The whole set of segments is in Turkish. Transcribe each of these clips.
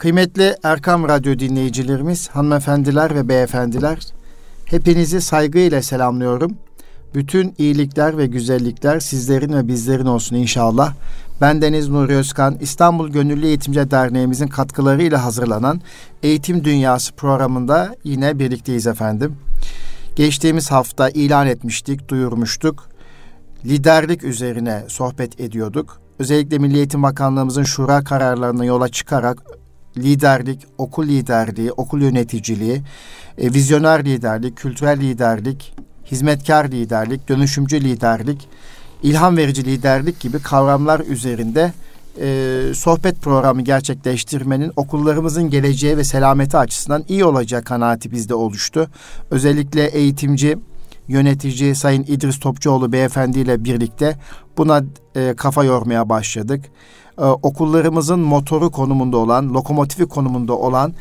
Kıymetli Erkam Radyo dinleyicilerimiz, hanımefendiler ve beyefendiler, hepinizi saygıyla selamlıyorum. Bütün iyilikler ve güzellikler sizlerin ve bizlerin olsun inşallah. Ben Deniz Nuri Özkan, İstanbul Gönüllü Eğitimci Derneğimizin katkılarıyla hazırlanan Eğitim Dünyası programında yine birlikteyiz efendim. Geçtiğimiz hafta ilan etmiştik, duyurmuştuk. Liderlik üzerine sohbet ediyorduk. Özellikle Milli Eğitim Bakanlığımızın şura kararlarına yola çıkarak liderlik, okul liderliği, okul yöneticiliği, e, vizyoner liderlik, kültürel liderlik, hizmetkar liderlik, dönüşümcü liderlik, ilham verici liderlik gibi kavramlar üzerinde e, sohbet programı gerçekleştirmenin okullarımızın geleceği ve selameti açısından iyi olacak kanaati bizde oluştu. Özellikle eğitimci, yönetici Sayın İdris Topçuoğlu beyefendi ile birlikte buna e, kafa yormaya başladık. E, okullarımızın motoru konumunda olan, lokomotifi konumunda olan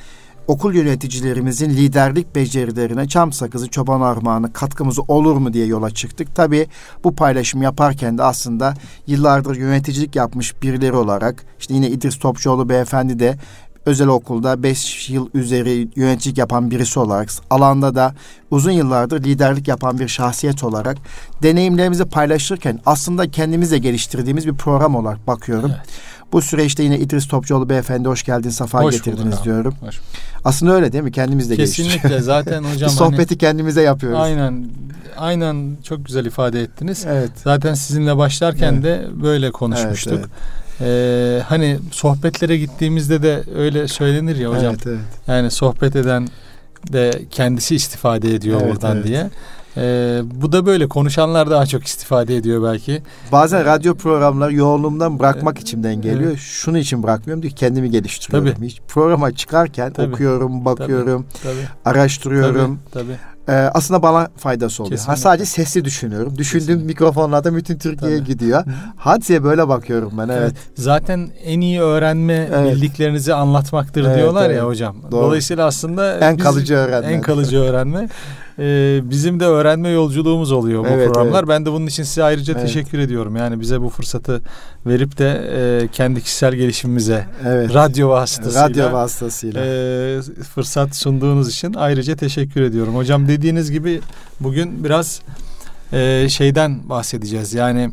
okul yöneticilerimizin liderlik becerilerine çam sakızı, çoban armağanı katkımız olur mu diye yola çıktık. Tabii bu paylaşım yaparken de aslında yıllardır yöneticilik yapmış birileri olarak işte yine İdris Topçuoğlu beyefendi de özel okulda 5 yıl üzeri yöneticilik yapan birisi olarak alanda da uzun yıllardır liderlik yapan bir şahsiyet olarak deneyimlerimizi paylaşırken aslında kendimizle geliştirdiğimiz bir program olarak bakıyorum. Evet. Bu süreçte yine İdris Topçuoğlu beyefendi hoş geldin, safa hoş getirdiniz bulduk, diyorum. Hoş. Aslında öyle değil mi? Kendimiz de Kesinlikle zaten hocam. sohbeti hani, kendimize yapıyoruz. Aynen. Aynen çok güzel ifade ettiniz. Evet. Zaten sizinle başlarken evet. de böyle konuşmuştuk. Evet, evet. Ee, hani sohbetlere gittiğimizde de öyle söylenir ya hocam. Evet, evet. Yani sohbet eden de kendisi istifade ediyor evet, oradan evet. diye. Ee, bu da böyle konuşanlar daha çok istifade ediyor belki. Bazen radyo programları yoğunluğumdan bırakmak ee, içimden geliyor. Evet. Şunu için bırakmıyorum diye kendimi geliştiriyorum. Tabii. Hiç programa çıkarken tabii. okuyorum, bakıyorum, tabii. Tabii. araştırıyorum. Tabii. Tabii. Ee, aslında bana faydası oluyor. Ha sadece sesli düşünüyorum. Düşündüğüm Kesinlikle. mikrofonlarda bütün Türkiye'ye gidiyor. Hadiseye böyle bakıyorum ben evet. evet. Zaten en iyi öğrenme evet. bildiklerinizi anlatmaktır evet, diyorlar evet. ya hocam. Doğru. Dolayısıyla aslında en kalıcı öğrenme. En kalıcı öğrenme. e, bizim de öğrenme yolculuğumuz oluyor bu evet, programlar. Evet. Ben de bunun için size ayrıca evet. teşekkür ediyorum. Yani bize bu fırsatı verip de e, kendi kişisel gelişimimize evet. radyo vasıtasıyla, radyo vasıtasıyla. E, fırsat sunduğunuz için ayrıca teşekkür ediyorum. Hocam dediğiniz gibi bugün biraz e, şeyden bahsedeceğiz. Yani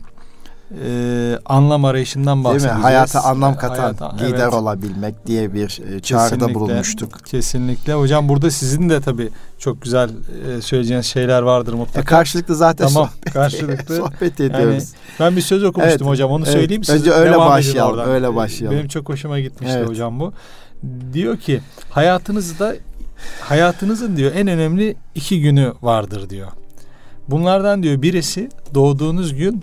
e, anlam arayışından bahsedeceğiz. Değil mi? Hayata anlam katan Hayata, lider evet. olabilmek diye bir e, çağrıda kesinlikle, bulunmuştuk. Kesinlikle. Hocam burada sizin de tabii çok güzel e, söyleyeceğiniz şeyler vardır mutlaka. E, karşılıklı zaten tamam, sohbet, karşılıklı sohbet ediyoruz. Yani, ben bir söz okumuştum evet, hocam. Onu evet, söyleyeyim size. Önce öyle başlayalım. Öyle başlayalım. Benim çok hoşuma gitmişti evet. hocam bu. Diyor ki hayatınızda hayatınızın diyor en önemli iki günü vardır diyor. Bunlardan diyor birisi doğduğunuz gün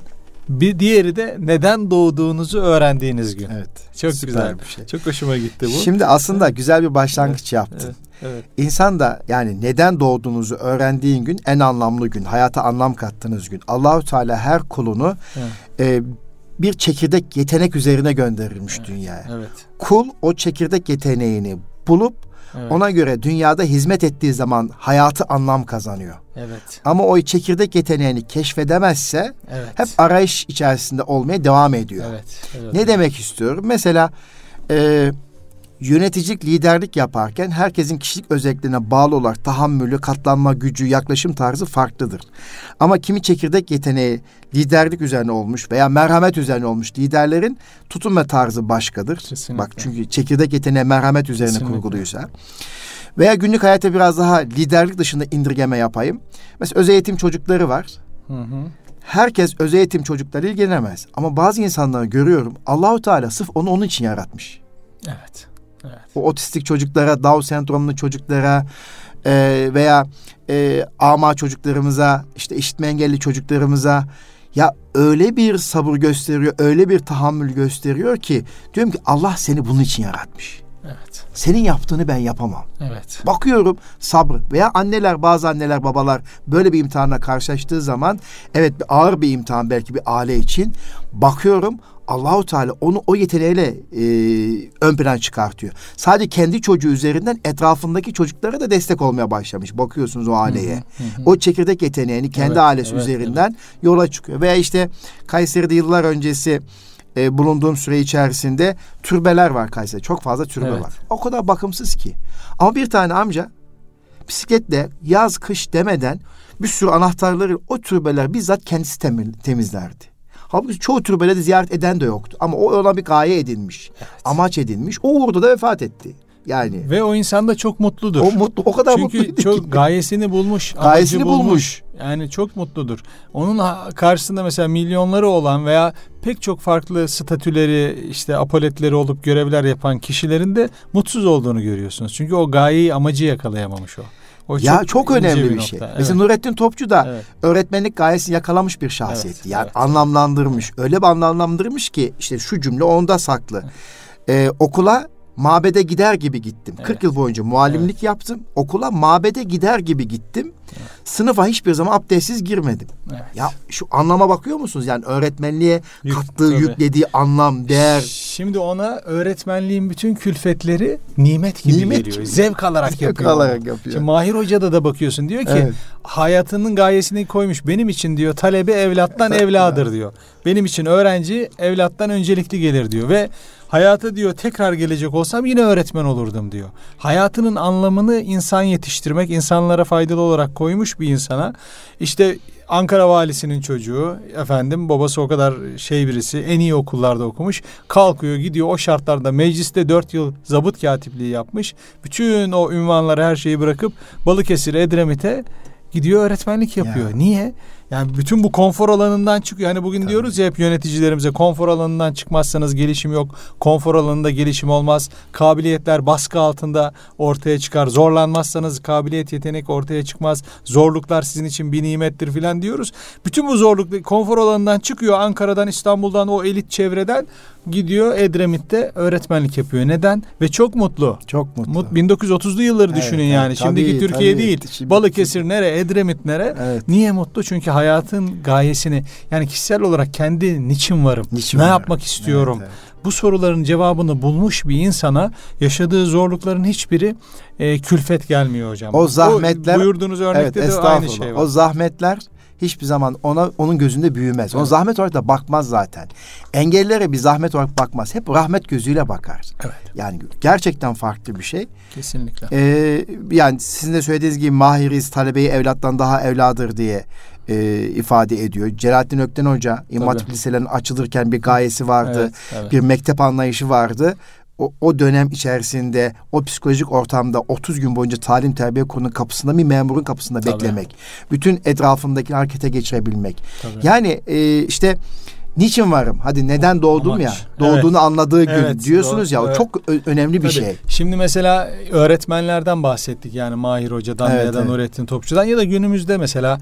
bir diğeri de neden doğduğunuzu öğrendiğiniz gün. Evet. Çok güzel bir şey. Çok hoşuma gitti bu. Şimdi aslında güzel bir başlangıç evet, yaptın. Evet, evet. İnsan da yani neden doğduğunuzu öğrendiğin gün en anlamlı gün, hayata anlam kattığınız gün. Allahu Teala her kulunu evet. e, bir çekirdek yetenek üzerine gönderilmiş evet, dünyaya. Evet. Kul o çekirdek yeteneğini bulup Evet. Ona göre dünyada hizmet ettiği zaman hayatı anlam kazanıyor. Evet. Ama o çekirdek yeteneğini keşfedemezse evet. hep arayış içerisinde olmaya devam ediyor. Evet. evet. Ne demek istiyorum? Mesela e, yöneticilik, liderlik yaparken herkesin kişilik özelliklerine bağlı olarak tahammülü, katlanma gücü, yaklaşım tarzı farklıdır. Ama kimi çekirdek yeteneği liderlik üzerine olmuş veya merhamet üzerine olmuş liderlerin tutum ve tarzı başkadır. Kesinlikle. Bak çünkü çekirdek yeteneği merhamet üzerine Kesinlikle. kurguluysa. Veya günlük hayata biraz daha liderlik dışında indirgeme yapayım. Mesela öz eğitim çocukları var. Hı hı. Herkes öz eğitim çocukları ilgilenemez. Ama bazı insanları görüyorum. Allahu Teala sırf onu onun için yaratmış. Evet. Evet. O otistik çocuklara, Down sendromlu çocuklara e, veya e, ama çocuklarımıza, işte işitme engelli çocuklarımıza ya öyle bir sabır gösteriyor, öyle bir tahammül gösteriyor ki diyorum ki Allah seni bunun için yaratmış. Evet. Senin yaptığını ben yapamam. Evet. Bakıyorum sabır veya anneler bazı anneler babalar böyle bir imtihanla karşılaştığı zaman evet bir ağır bir imtihan belki bir aile için bakıyorum Allahu Teala onu o yeteneğiyle e, ön plan çıkartıyor. Sadece kendi çocuğu üzerinden etrafındaki çocuklara da destek olmaya başlamış. Bakıyorsunuz o aileye. Hı hı hı. O çekirdek yeteneğini kendi evet, ailesi evet, üzerinden evet. yola çıkıyor. Veya işte Kayseri'de yıllar öncesi e, bulunduğum süre içerisinde türbeler var Kayseri. Çok fazla türbe Evet. var. O kadar bakımsız ki. Ama bir tane amca bisikletle yaz kış demeden bir sürü anahtarları o türbeler bizzat kendisi temi- temizlerdi. Halbuki çoğu türbeleri ziyaret eden de yoktu. Ama o ona bir gaye edinmiş. Amaç edinmiş. O uğurda da vefat etti. Yani Ve o insan da çok mutludur. o mutlu o kadar Çünkü mutluydu çok ki. gayesini bulmuş, Gayesini bulmuş. bulmuş. Yani çok mutludur. Onun karşısında mesela milyonları olan veya pek çok farklı statüleri, işte apoletleri olup görevler yapan kişilerin de mutsuz olduğunu görüyorsunuz. Çünkü o gayeyi, amacı yakalayamamış o. O ya çok, ince önemli bir, nokta. şey. Evet. Mesela Nurettin Topçu da Evet. öğretmenlik gayesini yakalamış bir şahsiyetti. Evet, yani evet. anlamlandırmış. Öyle bir anlamlandırmış ki işte şu cümle onda saklı. Ee, okula mabede gider gibi gittim. 40 Evet. yıl boyunca muallimlik yaptım. Okula mabede gider gibi gittim. Sınıfa hiçbir zaman abdestsiz girmedim. Evet. Ya şu anlama bakıyor musunuz? Yani öğretmenliğe Yük- kattığı, tabii. yüklediği anlam, değer. Şimdi ona öğretmenliğin bütün külfetleri nimet gibi Nimet geliyor. gibi. Zevk alarak yapıyor. alarak yapıyor. Şimdi Mahir Hoca'da da bakıyorsun diyor ki Evet. hayatının gayesini koymuş. Benim için diyor talebi evlattan evladır diyor. Benim için öğrenci evlattan öncelikli gelir diyor ve hayata diyor tekrar gelecek olsam yine öğretmen olurdum diyor. Hayatının anlamını insan yetiştirmek, insanlara faydalı olarak koymuş bir insana. İşte Ankara valisinin çocuğu efendim babası o kadar şey birisi en iyi okullarda okumuş. Kalkıyor gidiyor o şartlarda mecliste dört yıl zabıt katipliği yapmış. Bütün o ünvanları her şeyi bırakıp Balıkesir Edremit'e gidiyor öğretmenlik yapıyor. Ya. Niye? Yani bütün bu konfor alanından çıkıyor. Hani bugün diyoruz ya hep yöneticilerimize konfor alanından çıkmazsanız gelişim yok. Konfor alanında gelişim olmaz. Kabiliyetler baskı altında ortaya çıkar. Zorlanmazsanız kabiliyet yetenek ortaya çıkmaz. Zorluklar sizin için bir nimettir filan diyoruz. Bütün bu zorluk konfor alanından çıkıyor. Ankara'dan İstanbul'dan o elit çevreden gidiyor Edremit'te öğretmenlik yapıyor. Neden? Ve çok mutlu. Çok mutlu. Mut 1930'lu yılları Evet, düşünün evet. yani. Şimdiki Tabii, Türkiye tabii. değil. Şimdi- Balıkesir nere, Edremit nere? Evet. Niye mutlu? Çünkü hayatın gayesini yani kişisel olarak kendi niçin varım? Niçin ne varım? yapmak istiyorum? Evet, evet. Bu soruların cevabını bulmuş bir insana yaşadığı zorlukların hiçbiri e, külfet gelmiyor hocam. O zahmetler- buyurduğunuz Evet, örnekte de aynı şey var. O zahmetler hiçbir zaman ona onun gözünde büyümez. Evet. zahmet olarak da bakmaz zaten. Engellilere bir zahmet olarak bakmaz. Hep rahmet gözüyle bakar. Evet. Yani gerçekten farklı bir şey. Kesinlikle. Ee, yani sizin de söylediğiniz gibi mahiriz, talebeyi evlattan daha evladır diye e, ifade ediyor. Celalettin Ökten Hoca İmam. Hatip liselerin açılırken bir gayesi vardı. Evet, evet. Bir mektep anlayışı vardı. O, o dönem içerisinde o psikolojik ortamda 30 gün boyunca talim terbiye kurulunun kapısında bir memurun kapısında Tabii. beklemek. Bütün etrafındaki harekete geçirebilmek. Tabii. Yani e, işte niçin varım? Hadi neden doğdum Amaç. ya? Doğduğunu anladığı gün Evet, diyorsunuz doğru. ya. Evet. çok önemli bir Tabii. şey. Şimdi mesela öğretmenlerden bahsettik yani Mahir Hoca'dan Evet, ya da evet. Nurettin Topçu'dan ya da günümüzde mesela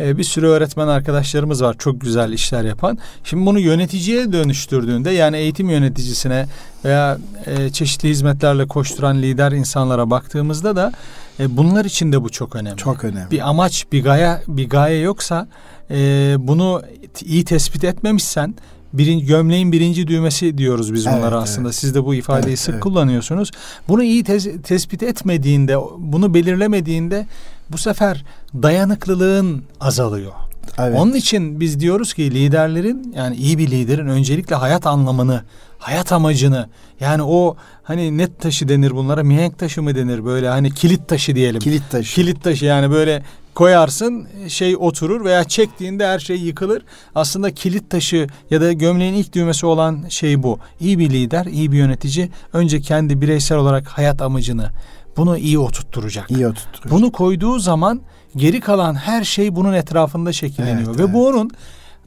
e, bir sürü öğretmen arkadaşlarımız var çok güzel işler yapan. Şimdi bunu yöneticiye dönüştürdüğünde yani eğitim yöneticisine veya e, çeşitli hizmetlerle koşturan lider insanlara baktığımızda da e, bunlar için de bu çok önemli. Çok önemli. Bir amaç, bir gaye, bir gaye yoksa e, bunu iyi tespit etmemişsen birin, gömleğin birinci düğmesi diyoruz biz Evet, bunlara evet. aslında. Siz de bu ifadeyi Evet, sık evet. kullanıyorsunuz. Bunu iyi tez- tespit etmediğinde, bunu belirlemediğinde bu sefer dayanıklılığın azalıyor. Evet. Onun için biz diyoruz ki liderlerin yani iyi bir liderin öncelikle hayat anlamını, hayat amacını yani o hani net taşı denir bunlara mihenk taşı mı denir böyle hani kilit taşı diyelim. Kilit taşı. Kilit taşı yani böyle koyarsın şey oturur veya çektiğinde her şey yıkılır. Aslında kilit taşı ya da gömleğin ilk düğmesi olan şey bu. İyi bir lider, iyi bir yönetici önce kendi bireysel olarak hayat amacını bunu iyi oturtturacak. İyi oturtur. Bunu koyduğu zaman geri kalan her şey bunun etrafında şekilleniyor Evet, ve evet. bu onun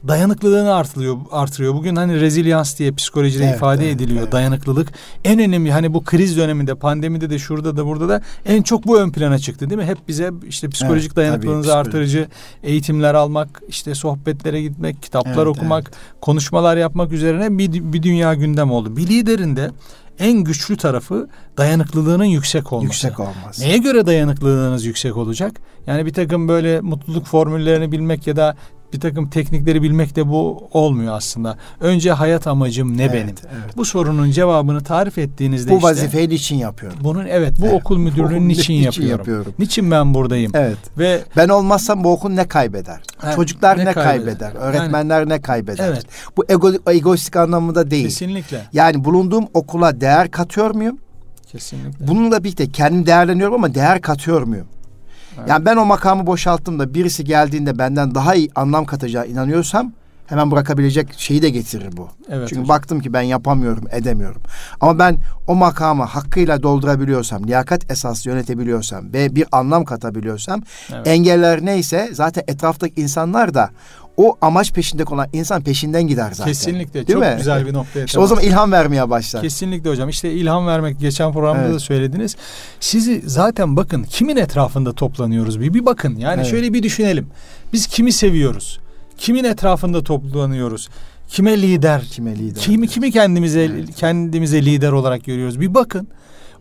dayanıklılığını artırıyor artırıyor. Bugün hani rezilyans diye psikolojide Evet, ifade evet, ediliyor. evet. Dayanıklılık en önemli hani bu kriz döneminde, pandemide de şurada da burada da en çok bu ön plana çıktı değil mi? Hep bize işte psikolojik Evet, dayanıklılığınızı tabii, artırıcı eğitimler almak, işte sohbetlere gitmek, kitaplar Evet, okumak, konuşmalar yapmak üzerine bir, bir dünya gündem oldu. Bir liderin de en güçlü tarafı dayanıklılığının yüksek olması. Yüksek olmaz. Neye göre dayanıklılığınız yüksek olacak? Yani bir takım böyle mutluluk formüllerini bilmek ya da bir takım teknikleri bilmek de bu olmuyor aslında. Önce hayat amacım ne evet, benim? Evet. Bu sorunun cevabını tarif ettiğinizde bu işte. Bu vazifeyi niçin yapıyorum? Bunun evet bu evet, okul müdürlüğünün niçin yapıyorum? yapıyorum? Niçin ben buradayım? Evet. Ve ben olmazsam bu okul ne kaybeder? Evet, Çocuklar ne, ne kaybeder? kaybeder? Öğretmenler yani, ne kaybeder? Evet. Bu ego, egoistik anlamında değil. Kesinlikle. Yani bulunduğum okula değer katıyor muyum? Kesinlikle. Bununla birlikte kendim değerleniyorum ama değer katıyor muyum? Evet. Yani ben o makamı boşalttım da birisi geldiğinde benden daha iyi anlam katacağı inanıyorsam hemen bırakabilecek şeyi de getirir bu. Evet, Çünkü hocam. baktım ki ben yapamıyorum, edemiyorum. Ama ben o makamı hakkıyla doldurabiliyorsam, liyakat esaslı yönetebiliyorsam ve bir anlam katabiliyorsam evet. engeller neyse zaten etraftaki insanlar da o amaç peşinde olan insan peşinden gider zaten. Kesinlikle. Değil çok mi? güzel bir noktaya İşte o zaman ilham vermeye başlar. Kesinlikle hocam. İşte ilham vermek geçen programda evet. da söylediniz. Sizi zaten bakın kimin etrafında toplanıyoruz bir bir bakın. Yani evet. şöyle bir düşünelim. Biz kimi seviyoruz? Kimin etrafında toplanıyoruz? Kime lider? Kime lider? Kimi kimi kendimize evet. kendimize lider olarak görüyoruz? Bir bakın.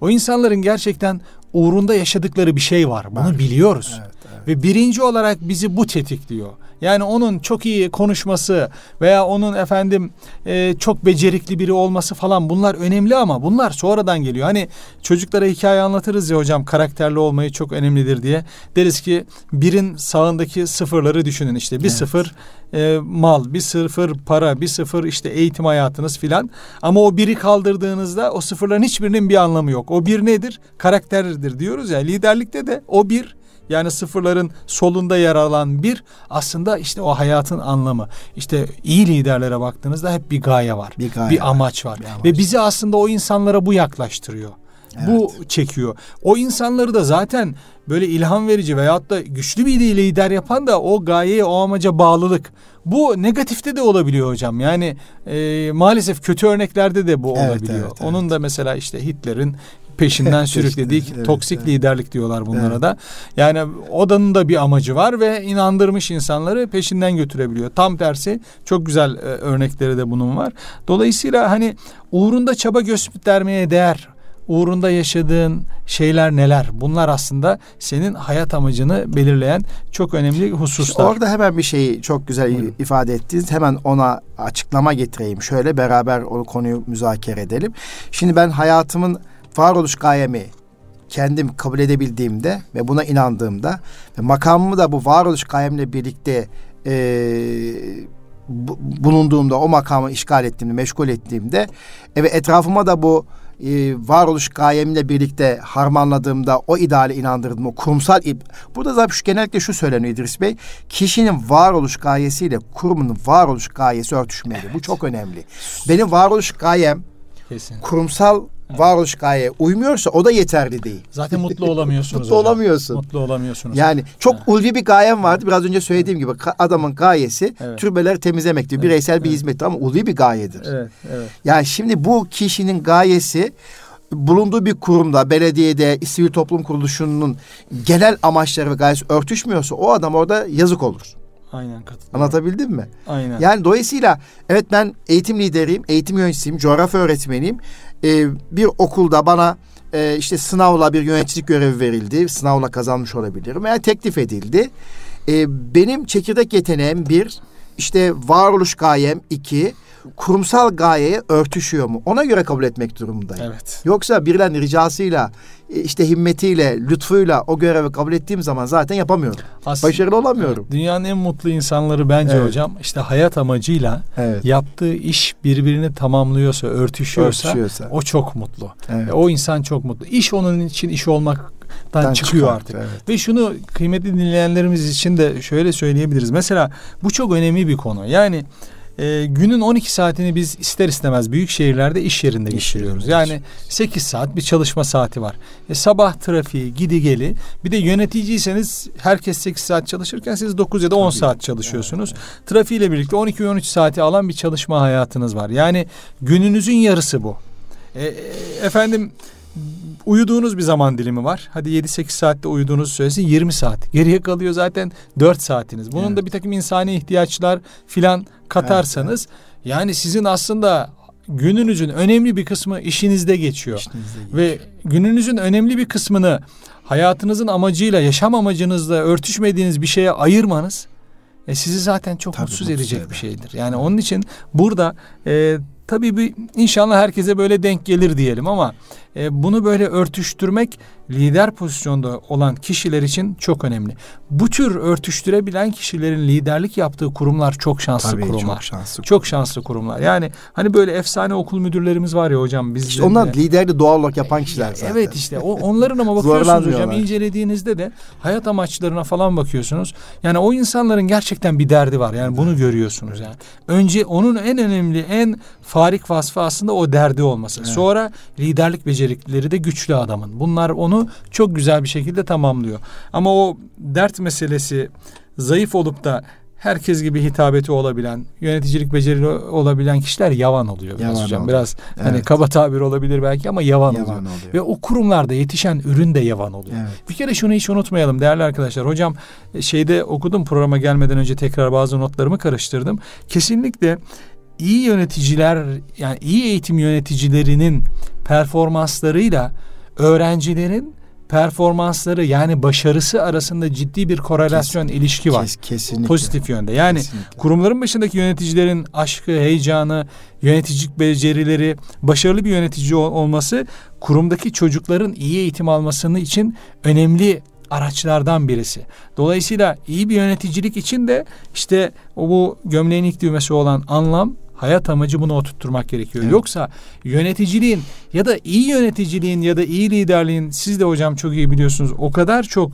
O insanların gerçekten uğrunda yaşadıkları bir şey var. Bunu var. biliyoruz. Evet, evet. Ve birinci olarak bizi bu tetikliyor. Yani onun çok iyi konuşması veya onun efendim e, çok becerikli biri olması falan bunlar önemli ama bunlar sonradan geliyor. Hani çocuklara hikaye anlatırız ya hocam karakterli olmayı çok önemlidir diye. Deriz ki birin sağındaki sıfırları düşünün işte bir evet. sıfır e, mal, bir sıfır para, bir sıfır işte eğitim hayatınız filan. Ama o biri kaldırdığınızda o sıfırların hiçbirinin bir anlamı yok. O bir nedir? Karakterdir diyoruz ya. Liderlikte de o bir yani sıfırların solunda yer alan bir aslında işte o hayatın anlamı. İşte iyi liderlere baktığınızda hep bir gaye var. Bir, gaye bir amaç var. Bir amaç. Ve bizi aslında o insanlara bu yaklaştırıyor. Evet. Bu çekiyor. O insanları da zaten böyle ilham verici veyahut da güçlü bir lider yapan da o gayeye, o amaca bağlılık. Bu negatifte de olabiliyor hocam. Yani e, maalesef kötü örneklerde de bu evet, olabiliyor. Evet, evet. Onun da mesela işte Hitler'in peşinden sürüklediği evet, toksik evet. liderlik diyorlar bunlara evet. da. Yani odanın da bir amacı var ve inandırmış insanları peşinden götürebiliyor. Tam tersi çok güzel e, örnekleri de bunun var. Dolayısıyla hani uğrunda çaba göstermeye değer uğrunda yaşadığın şeyler neler? Bunlar aslında senin hayat amacını belirleyen çok önemli hususlar. Orada hemen bir şeyi çok güzel Buyurun. ifade ettiniz. Hemen ona açıklama getireyim. Şöyle beraber o konuyu müzakere edelim. Şimdi ben hayatımın varoluş gayemi kendim kabul edebildiğimde ve buna inandığımda ve makamımı da bu varoluş gayemle birlikte e, bulunduğumda o makamı işgal ettiğimde, meşgul ettiğimde ve etrafıma da bu e, varoluş gayemle birlikte harmanladığımda, o ideale inandırdığım, o kurumsal... Burada zaten şu, genellikle şu söyleniyor İdris Bey. Kişinin varoluş gayesiyle kurumun varoluş gayesi örtüşmeli. Evet. Bu çok önemli. Benim varoluş gayem Kesin. kurumsal varoluş gaye uymuyorsa o da yeterli değil. Zaten mutlu olamıyorsunuz. mutlu hocam. olamıyorsun. Mutlu olamıyorsunuz. Yani çok ha. ulvi bir gayem vardı. Biraz önce söylediğim gibi adamın gayesi evet. türbeleri temizlemek diyor. Evet. Bireysel bir evet. hizmet ama ulvi bir gayedir. Evet, evet. Yani şimdi bu kişinin gayesi bulunduğu bir kurumda, belediyede, sivil toplum kuruluşunun genel amaçları ve gayesi örtüşmüyorsa o adam orada yazık olur. Aynen katılıyorum. Anlatabildim mi? Aynen. Yani dolayısıyla evet ben eğitim lideriyim, eğitim yöneticisiyim, coğrafya öğretmeniyim. Ee, bir okulda bana e, işte sınavla bir yöneticilik görevi verildi. Sınavla kazanmış olabilirim veya teklif edildi. Ee, benim çekirdek yeteneğim bir, işte varoluş gayem iki, kurumsal gayeye örtüşüyor mu? Ona göre kabul etmek durumundayım. Evet. Yoksa birilerinin ricasıyla, e, işte himmetiyle, lütfuyla o görevi kabul ettiğim zaman zaten yapamıyorum. Aslında, Başarılı olamıyorum. Dünyanın en mutlu insanları bence evet. hocam işte hayat amacıyla evet. yaptığı iş birbirini tamamlıyorsa, örtüşüyorsa, örtüşüyorsa. o çok mutlu. Evet. O insan çok mutlu. İş onun için iş olmak çıkıyor çıkıyor artık. Evet. Ve şunu kıymetli dinleyenlerimiz için de şöyle söyleyebiliriz. Mesela bu çok önemli bir konu. Yani e, günün 12 saatini biz ister istemez büyük şehirlerde iş yerinde geçiriyoruz. Yani 8 saat bir çalışma saati var. E, sabah trafiği, gidi geli. Bir de yöneticiyseniz herkes 8 saat çalışırken siz 9 ya da 10 Tabii. saat çalışıyorsunuz. Evet. Trafiğiyle birlikte 12-13 saati alan bir çalışma hayatınız var. Yani gününüzün yarısı bu. E, e, efendim uyuduğunuz bir zaman dilimi var. Hadi 7-8 saatte uyuduğunuzu söylesin 20 saat. Geriye kalıyor zaten 4 saatiniz. Bunun evet. da bir takım insani ihtiyaçlar filan katarsanız evet, evet. yani sizin aslında gününüzün önemli bir kısmı işinizde geçiyor. İşinizde geçiyor. Ve gününüzün önemli bir kısmını hayatınızın amacıyla, yaşam amacınızla örtüşmediğiniz bir şeye ayırmanız e, sizi zaten çok Tabii, mutsuz edecek eder. bir şeydir. Yani onun için burada e, tabii bir inşallah herkese böyle denk gelir diyelim ama e, bunu böyle örtüştürmek lider pozisyonda olan kişiler için çok önemli. Bu tür örtüştürebilen kişilerin liderlik yaptığı kurumlar çok şanslı Tabii, kurumlar. Çok şanslı, çok şanslı kurumlar. Yani hani böyle efsane okul müdürlerimiz var ya hocam biz işte onlar de, liderli doğal olarak yapan kişiler zaten. Evet işte o, onların ama bakıyorsunuz hocam incelediğinizde de hayat amaçlarına falan bakıyorsunuz. Yani o insanların gerçekten bir derdi var. Yani bunu görüyorsunuz yani. Önce onun en önemli en farik vasfı aslında o derdi olması. Evet. Sonra liderlik becerileri de güçlü adamın. Bunlar onu çok güzel bir şekilde tamamlıyor. Ama o dert meselesi zayıf olup da herkes gibi hitabeti olabilen, yöneticilik becerili olabilen kişiler yavan oluyor biraz yavan hocam. Oluyor. Biraz hani evet. hani kaba tabir olabilir belki ama yavan, yavan oluyor. oluyor. Ve o kurumlarda yetişen ürün de yavan oluyor. Evet. Bir kere şunu hiç unutmayalım değerli arkadaşlar. Hocam şeyde okudum programa gelmeden önce tekrar bazı notlarımı karıştırdım. Kesinlikle iyi yöneticiler yani iyi eğitim yöneticilerinin performanslarıyla öğrencilerin performansları yani başarısı arasında ciddi bir korelasyon Kes, ilişki var. Kes, kesinlikle. Pozitif yönde. Yani kesinlikle. kurumların başındaki yöneticilerin aşkı, heyecanı, yöneticilik becerileri, başarılı bir yönetici olması kurumdaki çocukların iyi eğitim almasını için önemli araçlardan birisi. Dolayısıyla iyi bir yöneticilik için de işte o bu gömleğin ilk düğmesi olan anlam hayat amacı bunu oturtturmak gerekiyor. Evet. Yoksa yöneticiliğin ya da iyi yöneticiliğin ya da iyi liderliğin siz de hocam çok iyi biliyorsunuz o kadar çok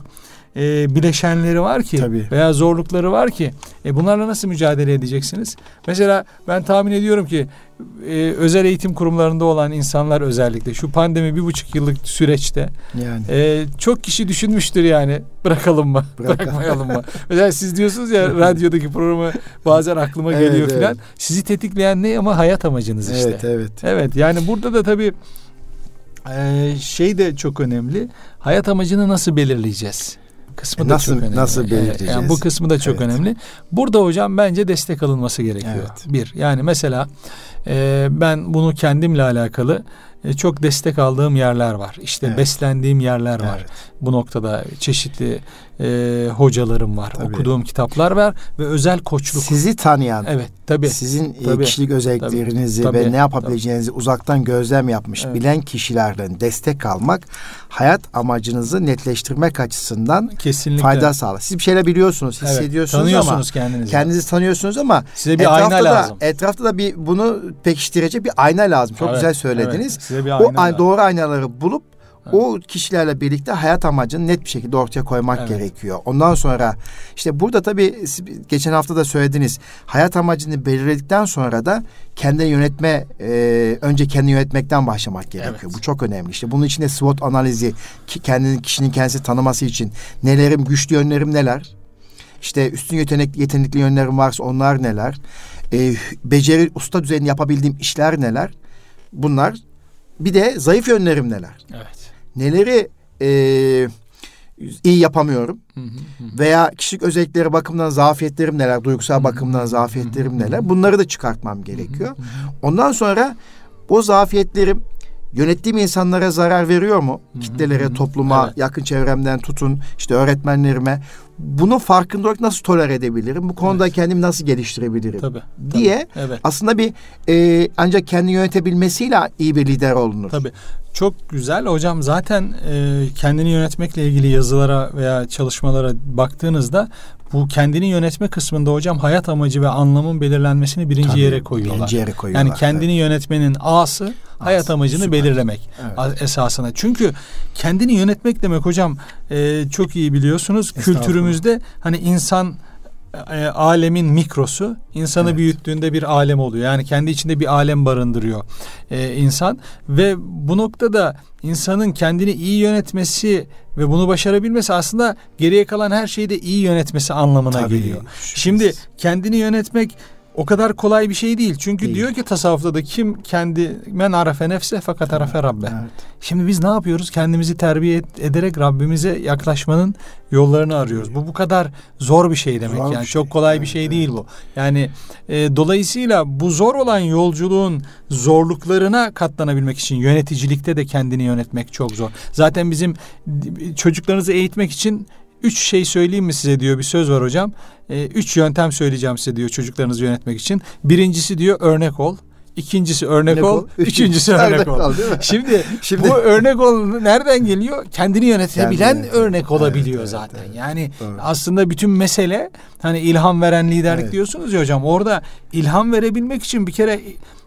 e, bileşenleri var ki Tabii. veya zorlukları var ki e, bunlarla nasıl mücadele edeceksiniz? Mesela ben tahmin ediyorum ki e, özel eğitim kurumlarında olan insanlar özellikle şu pandemi bir buçuk yıllık süreçte yani. e, çok kişi düşünmüştür yani bırakalım mı Bırak. bırakmayalım mı? Mesela siz diyorsunuz ya radyodaki programı bazen aklıma evet, geliyor evet. filan. Sizi tetikleyen ne ama hayat amacınız işte. Evet evet. Evet yani burada da tabii e, şey de çok önemli. Hayat amacını nasıl belirleyeceğiz? Kısmı e, da nasıl, çok önemli. Nasıl belirleyeceğiz? Yani bu kısmı da çok evet. önemli. Burada hocam bence destek alınması gerekiyor. Evet. Bir yani mesela e, ben bunu kendimle alakalı e, çok destek aldığım yerler var. İşte evet. beslendiğim yerler var. Evet. Bu noktada çeşitli e, hocalarım var. Tabii. Okuduğum kitaplar var ve özel koçluk. Sizi tanıyan. Evet, tabii. Sizin e, tabii. kişilik özelliklerinizi tabii. ve ne yapabileceğinizi tabii. uzaktan gözlem yapmış, evet. bilen kişilerden destek almak hayat amacınızı netleştirmek açısından Kesinlikle. fayda sağlar. Siz bir şeyler biliyorsunuz, hissediyorsunuz evet. Tanıyorsunuz ama kendinizi. Kendinizi tanıyorsunuz ama size bir ayna lazım. Da, etrafta da bir bunu pekiştirecek bir ayna lazım. Çok evet. güzel söylediniz. Evet. Size bir ayna o lazım. doğru aynaları bulup o kişilerle birlikte hayat amacını net bir şekilde ortaya koymak evet. gerekiyor. Ondan sonra işte burada tabii geçen hafta da söylediniz. Hayat amacını belirledikten sonra da kendini yönetme e, önce kendini yönetmekten başlamak gerekiyor. Evet. Bu çok önemli. İşte bunun içinde SWOT analizi ki kendini kişinin kendisi tanıması için nelerim güçlü yönlerim neler? İşte üstün yetenek yetenekli yönlerim varsa onlar neler? E, beceri usta düzeyinde yapabildiğim işler neler? Bunlar bir de zayıf yönlerim neler? Evet neleri e, iyi yapamıyorum hı hı. veya kişilik özellikleri bakımından zafiyetlerim neler, duygusal bakımdan zafiyetlerim neler bunları da çıkartmam gerekiyor. Ondan sonra o zafiyetlerim yönettiğim insanlara zarar veriyor mu? Kitlelere, topluma, evet. yakın çevremden tutun, işte öğretmenlerime. Bunun farkında olarak nasıl tolere edebilirim? Bu konuda evet. kendimi nasıl geliştirebilirim? Tabii, diye tabii, evet. aslında bir e, ancak kendi yönetebilmesiyle iyi bir lider olunur. Tabii. Çok güzel hocam zaten e, kendini yönetmekle ilgili yazılara veya çalışmalara baktığınızda bu kendini yönetme kısmında hocam hayat amacı ve anlamın belirlenmesini birinci tabii, yere koyuyorlar. Birinci yere koyuyorlar. Yani kendini tabii. yönetmenin A'sı hayat amacını süper. belirlemek evet. esasına. Çünkü kendini yönetmek demek hocam e, çok iyi biliyorsunuz kültürümüzde hani insan e, alemin mikrosu insanı evet. büyüttüğünde bir alem oluyor. Yani kendi içinde bir alem barındırıyor e, insan ve bu noktada insanın kendini iyi yönetmesi ve bunu başarabilmesi aslında geriye kalan her şeyi de iyi yönetmesi anlamına Tabii, geliyor. Şüphesiz. Şimdi kendini yönetmek o kadar kolay bir şey değil. Çünkü değil. diyor ki tasavvufta da kim kendi men arafe nefse fakat arafe rabbe. Evet. Şimdi biz ne yapıyoruz? Kendimizi terbiye ederek Rabbimize yaklaşmanın yollarını arıyoruz. Bu bu kadar zor bir şey demek. Zor yani şey. çok kolay bir şey evet. değil bu. Yani e, dolayısıyla bu zor olan yolculuğun zorluklarına katlanabilmek için yöneticilikte de kendini yönetmek çok zor. Zaten bizim çocuklarınızı eğitmek için üç şey söyleyeyim mi size diyor bir söz var hocam. E, üç yöntem söyleyeceğim size diyor çocuklarınızı yönetmek için. Birincisi diyor örnek ol. İkincisi örnek ol, ol. üçüncüsü örnek ol. Şimdi, Şimdi bu örnek ol nereden geliyor? Kendini yönetebilen Kendini örnek olabiliyor evet, zaten. Evet, yani doğru. aslında bütün mesele hani ilham veren liderlik evet. diyorsunuz ya hocam. Orada ilham verebilmek için bir kere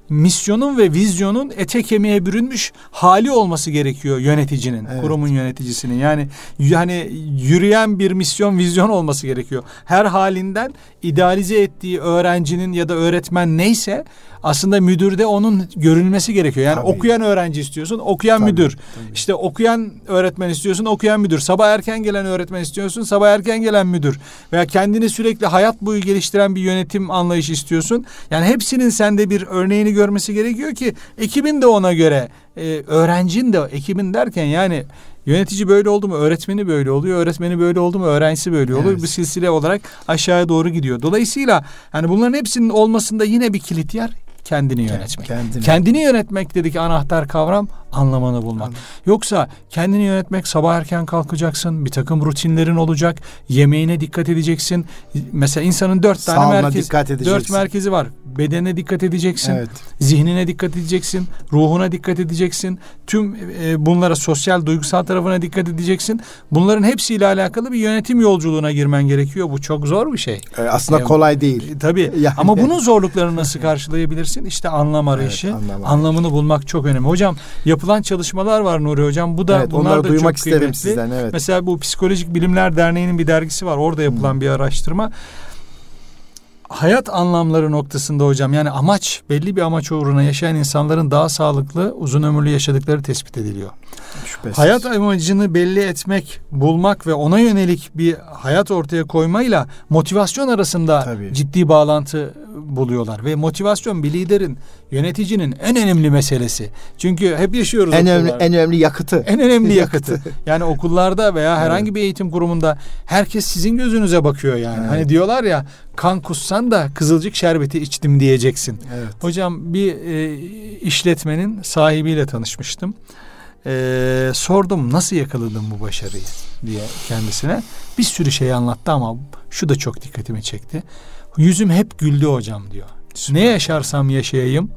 misyonun ve vizyonun ete kemiğe bürünmüş hali olması gerekiyor yöneticinin, evet. kurumun yöneticisinin. Yani yani yürüyen bir misyon, vizyon olması gerekiyor. Her halinden idealize ettiği öğrencinin ya da öğretmen neyse aslında müdürde onun görülmesi gerekiyor. Yani Tabii. okuyan öğrenci istiyorsun, okuyan Tabii. müdür. Tabii. İşte okuyan öğretmen istiyorsun, okuyan müdür. Sabah erken gelen öğretmen istiyorsun, sabah erken gelen müdür. Veya kendini sürekli hayat boyu geliştiren bir yönetim anlayışı istiyorsun. Yani hepsinin sende bir örneğini görmesi gerekiyor ki ekibin de ona göre, e, öğrencin de ekibin derken yani Yönetici böyle oldu mu öğretmeni böyle oluyor. Öğretmeni böyle oldu mu öğrencisi böyle oluyor. Evet. Bir silsile olarak aşağıya doğru gidiyor. Dolayısıyla yani bunların hepsinin olmasında yine bir kilit yer kendini yönetmek. Kendini, kendini yönetmek dedik anahtar kavram anlamanı bulmak. Anladım. Yoksa kendini yönetmek sabah erken kalkacaksın. Bir takım rutinlerin olacak. Yemeğine dikkat edeceksin. Mesela insanın dört tane merkez, dikkat edeceksin. dört merkezi var. Bedene dikkat edeceksin. Evet. Zihnine dikkat edeceksin. Ruhuna dikkat edeceksin. Tüm e, bunlara sosyal, duygusal tarafına dikkat edeceksin. Bunların hepsiyle alakalı bir yönetim yolculuğuna girmen gerekiyor. Bu çok zor bir şey. E, aslında ee, kolay değil. E, tabii. Yani. Ama bunun zorluklarını nasıl karşılayabilirsin? İşte anlam arayışı. Evet, anlam arayışı. Anlamını bulmak çok önemli. Hocam yapılan çalışmalar var Nuri Hocam. Bu da evet, bunlar da duymak çok isterim kıymetli. sizden. Evet. Mesela bu Psikolojik Bilimler Derneği'nin bir dergisi var. Orada yapılan hmm. bir araştırma hayat anlamları noktasında hocam yani amaç belli bir amaç uğruna yaşayan insanların daha sağlıklı uzun ömürlü yaşadıkları tespit ediliyor. Şüphesiz. Hayat amacını belli etmek, bulmak ve ona yönelik bir hayat ortaya koymayla motivasyon arasında Tabii. ciddi bağlantı buluyorlar ve motivasyon bir liderin, yöneticinin en önemli meselesi. Çünkü hep yaşıyoruz en önemli en önemli yakıtı. En önemli yakıtı. yani okullarda veya herhangi evet. bir eğitim kurumunda herkes sizin gözünüze bakıyor yani. Evet. Hani diyorlar ya kan kussan da kızılcık şerbeti içtim diyeceksin. Evet. Hocam bir e, işletmenin sahibiyle tanışmıştım. E, sordum nasıl yakaladın bu başarıyı diye kendisine. Bir sürü şey anlattı ama şu da çok dikkatimi çekti. Yüzüm hep güldü hocam diyor. Süper. Ne yaşarsam yaşayayım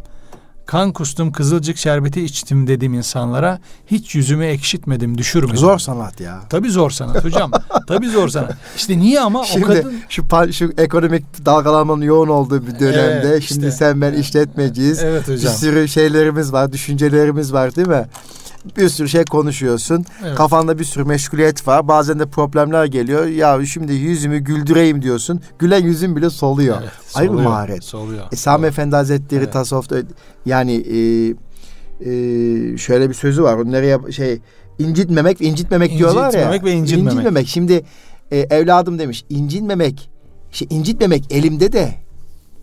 kan kustum kızılcık şerbeti içtim dedim insanlara. Hiç yüzümü ekşitmedim düşürmedim. Zor sanat ya. Tabii zor sanat hocam. Tabii zor sanat. İşte niye ama şimdi, o kadın... Şu, şu ekonomik dalgalanmanın yoğun olduğu bir dönemde evet, şimdi işte, sen ben işletmeciyiz. Evet hocam. Bir sürü şeylerimiz var, düşüncelerimiz var değil mi? Bir sürü şey konuşuyorsun. Evet. Kafanda bir sürü meşguliyet var. Bazen de problemler geliyor. Ya şimdi yüzümü güldüreyim diyorsun. Gülen yüzün bile soluyor. Evet, Ayrı bir maharet. Soluyor. E, Sami evet. Efendi Hazretleri evet. tasavvufta yani e, e, şöyle bir sözü var. Nereye şey incitmemek ve incitmemek, incitmemek diyorlar ya. İncitmemek ve incitmemek. İncitmemek. Şimdi e, evladım demiş incinmemek. Şey, incitmemek elimde de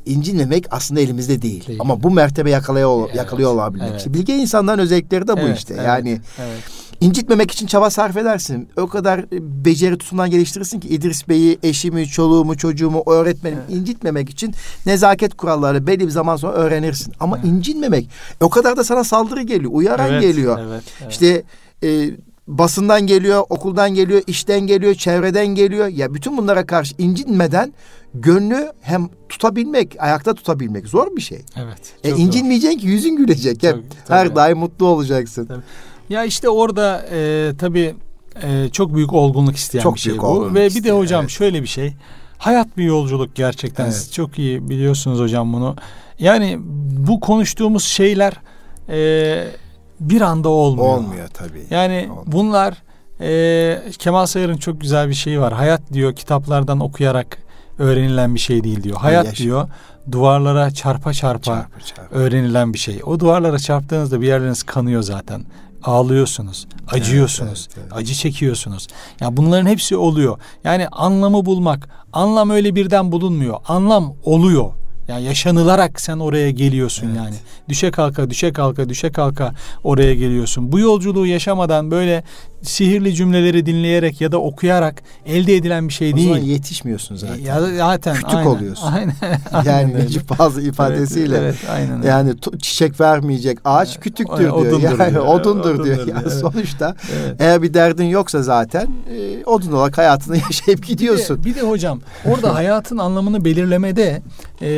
incinmemek aslında elimizde değil. değil. Ama bu mertebe yakalıyor, evet, yakalıyor olabilmek. Evet. İşte bilge insanların özellikleri de bu evet, işte. Evet, yani evet. incitmemek için çaba sarf edersin. O kadar e, beceri tutumdan geliştirirsin ki İdris Bey'i, eşimi, çoluğumu, çocuğumu, öğretmenim evet. incitmemek için nezaket kuralları belli bir zaman sonra öğrenirsin. Ama evet. incinmemek o kadar da sana saldırı geliyor, uyaran evet, geliyor. Evet, evet. İşte e, basından geliyor, okuldan geliyor, işten geliyor, çevreden geliyor. Ya bütün bunlara karşı incinmeden gönlü hem tutabilmek, ayakta tutabilmek zor bir şey. Evet. E, incinmeyeceksin ki yüzün gülecek. Hep her daim mutlu olacaksın. Tabii. Ya işte orada e, tabii e, çok büyük olgunluk isteyen çok bir şey bu. Ve bir de hocam evet. şöyle bir şey. Hayat bir yolculuk gerçekten. Evet. Siz çok iyi biliyorsunuz hocam bunu. Yani bu konuştuğumuz şeyler e, bir anda olmuyor. Olmuyor tabii. Yani olmuyor. bunlar e, Kemal Sayar'ın çok güzel bir şeyi var. Hayat diyor kitaplardan okuyarak öğrenilen bir şey değil diyor. Hayat Yaş- diyor duvarlara çarpa çarpa, çarpa çarpa öğrenilen bir şey. O duvarlara çarptığınızda bir yerleriniz kanıyor zaten. Ağlıyorsunuz, acıyorsunuz, evet, evet, evet. acı çekiyorsunuz. Ya yani bunların hepsi oluyor. Yani anlamı bulmak, anlam öyle birden bulunmuyor. Anlam oluyor. Yani yaşanılarak sen oraya geliyorsun evet. yani. Düşe kalka, düşe kalka, düşe kalka oraya geliyorsun. Bu yolculuğu yaşamadan böyle sihirli cümleleri dinleyerek ya da okuyarak elde edilen bir şey o değil. O zaman yetişmiyorsun zaten. Ya zaten kütük aynen, oluyorsun. Aynen. yani Necip bazı ifadesiyle. Evet, evet, aynen. Yani çiçek vermeyecek ağaç kütüktür diyor. Odundur yani diyor. odundur, odundur diyor. diyor. Yani evet. sonuçta evet. eğer bir derdin yoksa zaten e, odun olarak hayatını yaşayıp gidiyorsun. Bir de, bir de hocam orada hayatın anlamını belirlemede e,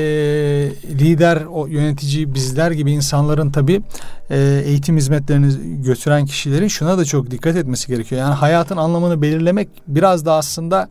lider, o yönetici bizler gibi insanların tabii e, eğitim hizmetlerini götüren kişilerin şuna da çok dikkat etmesi gerekiyor. Yani hayatın anlamını belirlemek biraz da aslında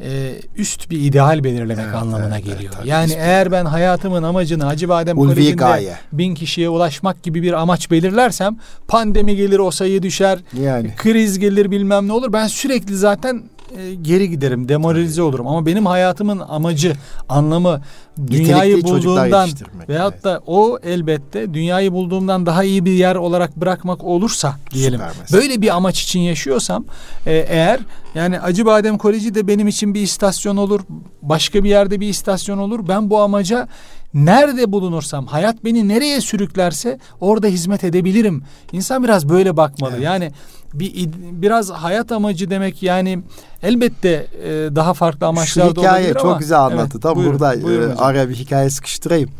e, üst bir ideal belirlemek evet, anlamına evet, geliyor. Evet, yani eğer ben hayatımın amacını Hacı Badem Koleji'nde bin kişiye ulaşmak gibi bir amaç belirlersem pandemi gelir o sayı düşer, yani. kriz gelir bilmem ne olur. Ben sürekli zaten e, geri giderim, demoralize olurum. Ama benim hayatımın amacı, anlamı dünyayı bulduğumdan veyahut evet. da o elbette dünyayı bulduğumdan daha iyi bir yer olarak bırakmak olursa diyelim. Böyle bir amaç için yaşıyorsam e, eğer yani Acıbadem Koleji de benim için bir istasyon olur. Başka bir yerde bir istasyon olur. Ben bu amaca nerede bulunursam, hayat beni nereye sürüklerse orada hizmet edebilirim. İnsan biraz böyle bakmalı. Evet. Yani bir biraz hayat amacı demek yani elbette e, daha farklı amaçlar da olabilir çok güzel anlattı. Evet, Tam buyurun, burada buyurun e, araya bir hikaye sıkıştırayım.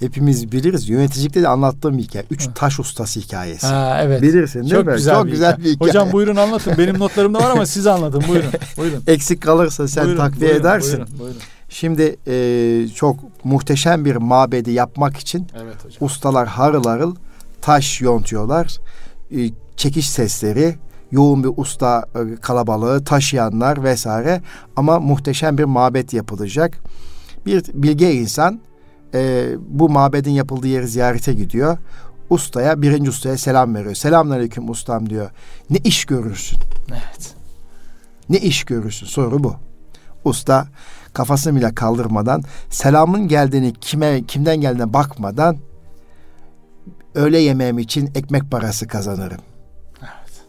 Hepimiz biliriz. Yöneticilikte de anlattığım bir hikaye. Üç taş ustası hikayesi. Ha, evet. Bilirsin değil çok mi? Güzel çok bir güzel hikaye. bir hikaye. Hocam buyurun anlatın. Benim notlarımda var ama siz anlatın. Buyurun. buyurun. Eksik kalırsa sen buyurun, takviye buyurun, edersin. Buyurun, buyurun. Şimdi e, çok muhteşem bir mabedi yapmak için evet hocam. ustalar harıl harıl taş yontuyorlar. E, çekiş sesleri, yoğun bir usta e, kalabalığı, taşıyanlar vesaire ama muhteşem bir mabet yapılacak. Bir bilge insan e, bu mabedin yapıldığı yeri ziyarete gidiyor. Ustaya, birinci ustaya selam veriyor. Selamünaleyküm ustam diyor. Ne iş görürsün? Evet. Ne iş görürsün? Soru bu. Usta kafasını bile kaldırmadan selamın geldiğini kime kimden geldiğine bakmadan öğle yemeğim için ekmek parası kazanırım. Evet.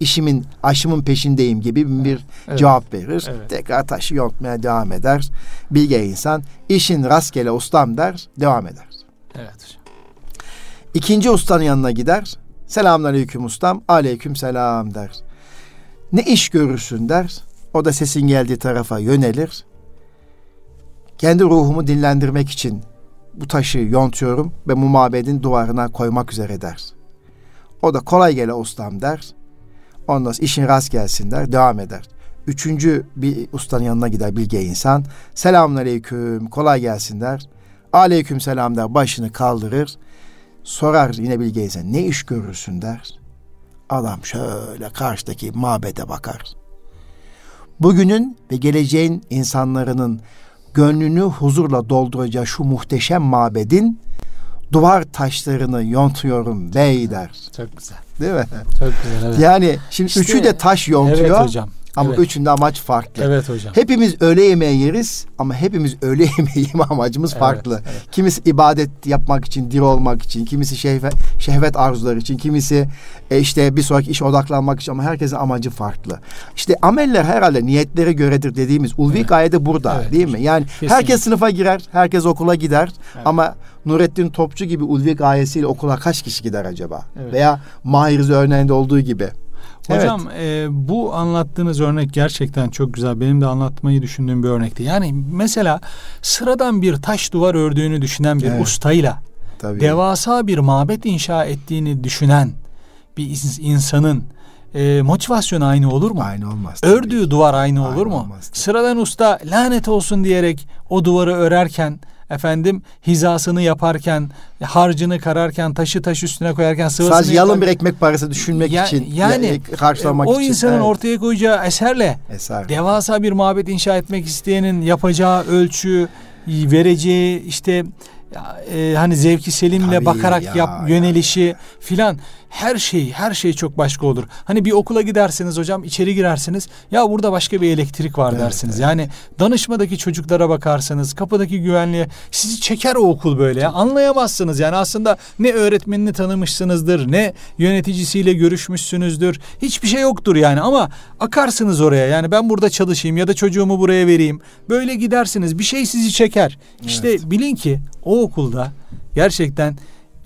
İşimin, aşımın peşindeyim gibi bir evet. cevap verir. Evet. Tekrar taşı yontmaya devam eder. Bilge insan işin rastgele ustam der, devam eder. Evet. İkinci ustanın yanına gider. Selamünaleyküm ustam. Aleyküm selam der. Ne iş görürsün der. O da sesin geldiği tarafa yönelir. Kendi ruhumu dinlendirmek için bu taşı yontuyorum ve bu mabedin duvarına koymak üzere der. O da kolay gele ustam der. Ondan sonra işin rast gelsin der, devam eder. Üçüncü bir ustanın yanına gider bilge insan. Selamun aleyküm, kolay gelsin der. Aleyküm selam der, başını kaldırır. Sorar yine bilge insan, ne iş görürsün der. Adam şöyle karşıdaki mabede bakar. Bugünün ve geleceğin insanların gönlünü huzurla dolduracağı şu muhteşem mabedin duvar taşlarını yontuyorum bey der. Çok güzel. Değil mi? Çok güzel evet. Yani şimdi işte, üçü de taş yontuyor. Evet hocam. Ama evet. üçünde amaç farklı. Evet hocam. Hepimiz öğle yemeği yeriz ama hepimiz öğle yemeği yeme amacımız evet, farklı. Evet. Kimisi ibadet yapmak için, dir olmak için, kimisi şehvet, şehvet arzuları için, kimisi e, işte bir sonraki iş odaklanmak için ama herkesin amacı farklı. İşte ameller herhalde niyetlere göredir dediğimiz ulvi evet. gayede burada evet, değil mi? Yani Kesinlikle. herkes sınıfa girer, herkes okula gider evet. ama Nurettin Topçu gibi ulvi gayesiyle okula kaç kişi gider acaba? Evet. Veya Mahir örneğinde olduğu gibi. Hocam evet. e, bu anlattığınız örnek gerçekten çok güzel. Benim de anlatmayı düşündüğüm bir örnekti. Yani mesela sıradan bir taş duvar ördüğünü düşünen bir evet. ustayla Tabii. devasa bir mabet inşa ettiğini düşünen bir insanın e, motivasyonu aynı olur mu? Aynı olmaz. Ördüğü tabii. duvar aynı, aynı olur mu? Olmaz, Sıradan usta lanet olsun diyerek o duvarı örerken efendim hizasını yaparken, harcını kararken, taşı taş üstüne koyarken sıvısını Sadece yalın bir ekmek parası düşünmek ya, için yani karşılamak o için. O insanın evet. ortaya koyacağı eserle Eser. devasa bir mabet inşa etmek isteyenin yapacağı ölçü, vereceği işte e, hani zevki selimle Tabii bakarak ya, yap yönelişi ya. filan her şey her şey çok başka olur. Hani bir okula gidersiniz hocam içeri girersiniz ya burada başka bir elektrik var evet, dersiniz. Evet. Yani danışmadaki çocuklara bakarsınız kapıdaki güvenliğe sizi çeker o okul böyle ya anlayamazsınız yani aslında ne öğretmenini tanımışsınızdır ne yöneticisiyle görüşmüşsünüzdür hiçbir şey yoktur yani ama akarsınız oraya yani ben burada çalışayım ya da çocuğumu buraya vereyim böyle gidersiniz bir şey sizi çeker. Evet. İşte bilin ki o okulda gerçekten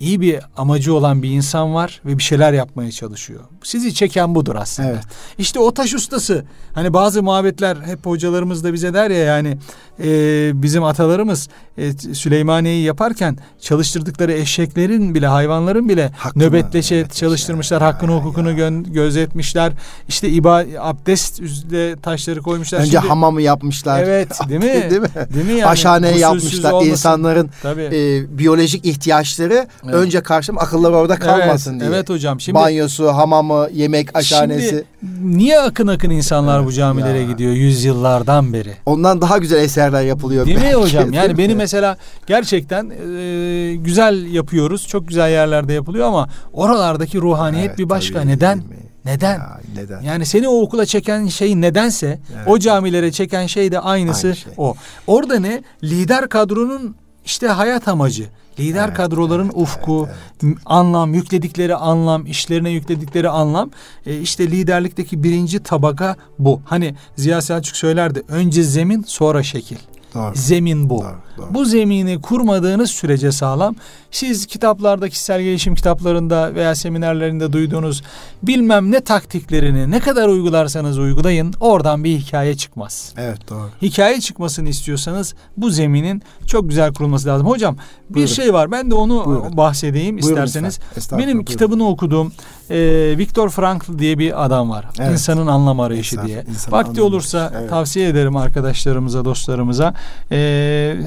iyi bir amacı olan bir insan var ve bir şeyler yapmaya çalışıyor. Sizi çeken budur aslında. Evet. İşte o taş ustası. Hani bazı muhabbetler hep hocalarımız da bize der ya yani e, bizim atalarımız e, Süleymaniye'yi yaparken çalıştırdıkları eşeklerin bile hayvanların bile Hakkını, nöbetleşe evet, çalıştırmışlar. Ya, hakkını hukukunu ya. Gö- gözetmişler. İşte iba abdest üzerine taşları koymuşlar. Önce Şimdi, hamamı yapmışlar. Evet değil mi? değil mi? Değil mi yani? Aşhaneyi yapmışlar. Olmasın. İnsanların e, biyolojik ihtiyaçları evet. Önce karşım akılları orada kalmasın evet, diye. Evet hocam. Şimdi Banyosu, hamamı, yemek aşhanesi. Şimdi niye akın akın insanlar evet, bu camilere ya. gidiyor yüzyıllardan beri? Ondan daha güzel eserler yapılıyor. Değil belki. mi hocam? Yani beni mesela gerçekten e, güzel yapıyoruz. Çok güzel yerlerde yapılıyor ama oralardaki ruhaniyet evet, bir başka. Tabii, Neden? Neden? Ya, neden? Yani seni o okula çeken şey nedense evet. o camilere çeken şey de aynısı Aynı şey. o. Orada ne? Lider kadronun işte hayat amacı. Lider evet, kadroların evet, ufku, evet, evet. anlam, yükledikleri anlam, işlerine yükledikleri anlam. E, işte liderlikteki birinci tabaka bu. Hani Ziya Selçuk söylerdi. Önce zemin sonra şekil. Doğru. Zemin bu. Doğru, doğru. Bu zemini kurmadığınız sürece sağlam. Siz kitaplarda, kişisel gelişim kitaplarında veya seminerlerinde duyduğunuz bilmem ne taktiklerini ne kadar uygularsanız uygulayın oradan bir hikaye çıkmaz. Evet doğru. Hikaye çıkmasını istiyorsanız bu zeminin çok güzel kurulması lazım. Hocam bir Buyurun. şey var ben de onu Buyurun. bahsedeyim Buyurun isterseniz. Benim Buyurun. kitabını okuduğum e, Viktor Frankl diye bir adam var. Evet. İnsanın anlam arayışı İnsan, diye. İnsan Vakti anlam olursa evet. tavsiye ederim arkadaşlarımıza, dostlarımıza. E,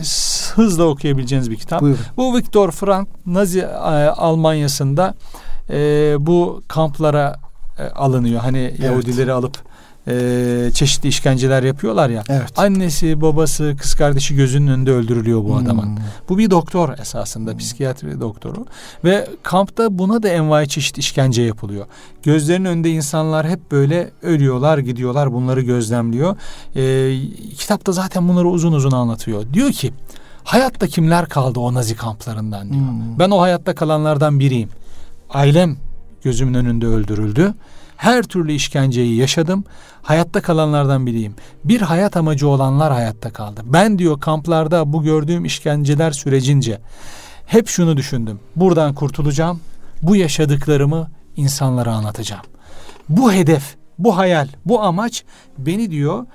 hızla okuyabileceğiniz bir kitap. Buyurun. Bu Viktor Frank Nazi e, Almanya'sında e, bu kamplara e, alınıyor. Hani evet. Yahudileri alıp e, çeşitli işkenceler yapıyorlar ya. Evet. Annesi, babası, kız kardeşi gözünün önünde öldürülüyor bu hmm. adamın. Bu bir doktor esasında, hmm. psikiyatri doktoru ve kampta buna da envai çeşit işkence yapılıyor. Gözlerinin önünde insanlar hep böyle ölüyorlar, gidiyorlar, bunları gözlemliyor. E, kitapta zaten bunları uzun uzun anlatıyor. Diyor ki hayatta kimler kaldı o nazi kamplarından diyor. Hmm. Ben o hayatta kalanlardan biriyim. Ailem gözümün önünde öldürüldü. Her türlü işkenceyi yaşadım. Hayatta kalanlardan biriyim. Bir hayat amacı olanlar hayatta kaldı. Ben diyor kamplarda bu gördüğüm işkenceler sürecince hep şunu düşündüm. Buradan kurtulacağım. Bu yaşadıklarımı insanlara anlatacağım. Bu hedef, bu hayal, bu amaç beni diyor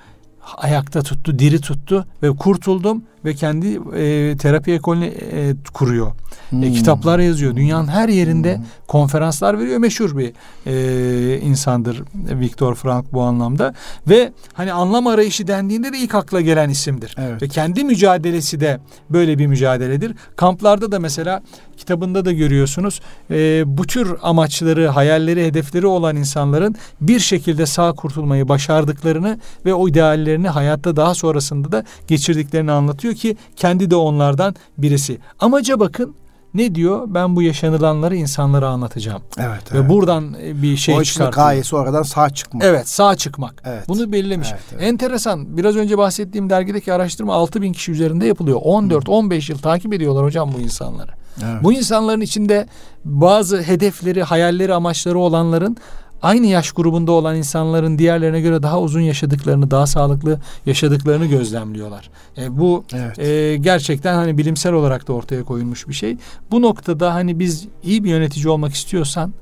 ayakta tuttu, diri tuttu ve kurtuldum ve kendi e, terapi ekolünü e, kuruyor. E, hmm. E, kitaplar yazıyor. Dünyanın her yerinde hmm. konferanslar veriyor. Meşhur bir e, insandır Viktor Frank bu anlamda. Ve hani anlam arayışı dendiğinde de ilk akla gelen isimdir. Evet. Ve kendi mücadelesi de böyle bir mücadeledir. Kamplarda da mesela kitabında da görüyorsunuz. E, bu tür amaçları, hayalleri, hedefleri olan insanların bir şekilde sağ kurtulmayı başardıklarını ve o ideallerini hayatta daha sonrasında da geçirdiklerini anlatıyor ki kendi de onlardan birisi. Amaca bakın ne diyor? Ben bu yaşanılanları insanlara anlatacağım. Evet. Ve evet. buradan e, bir şey çıkartıyor. O gayesi oradan sağ çıkmak. Evet sağ çıkmak. Evet. Bunu belirlemiş. Evet, evet. Enteresan. Biraz önce bahsettiğim dergideki araştırma 6 bin kişi üzerinde yapılıyor. 14-15 yıl takip ediyorlar hocam bu insanları. Evet. Bu insanların içinde bazı hedefleri, hayalleri, amaçları olanların aynı yaş grubunda olan insanların diğerlerine göre daha uzun yaşadıklarını, daha sağlıklı yaşadıklarını gözlemliyorlar. E, bu evet. e, gerçekten hani bilimsel olarak da ortaya koyulmuş bir şey. Bu noktada hani biz iyi bir yönetici olmak istiyorsan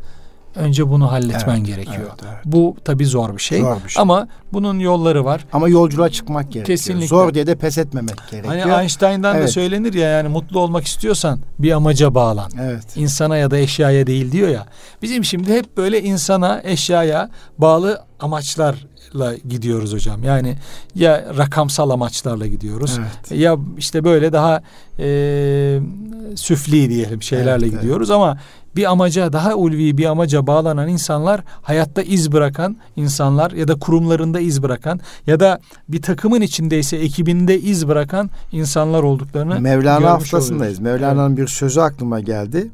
Önce bunu halletmen evet, gerekiyor. Evet, evet. Bu tabi zor bir şey. Zor bir şey. Ama bunun yolları var. Ama yolculuğa çıkmak gerekiyor. Kesinlikle. Zor diye de pes etmemek gerekiyor. Hani Einstein'dan evet. da söylenir ya yani mutlu olmak istiyorsan bir amaca bağlan. Evet. İnsana ya da eşyaya değil diyor ya. Bizim şimdi hep böyle insana, eşyaya bağlı amaçlarla gidiyoruz hocam. Yani ya rakamsal amaçlarla gidiyoruz. Evet. Ya işte böyle daha e, süfli diyelim şeylerle evet, gidiyoruz evet. ama bir amaca daha ulvi bir amaca bağlanan insanlar hayatta iz bırakan insanlar ya da kurumlarında iz bırakan ya da bir takımın içindeyse ekibinde iz bırakan insanlar olduklarını Mevlana haftasındayız. Mevlana'nın evet. bir sözü aklıma geldi.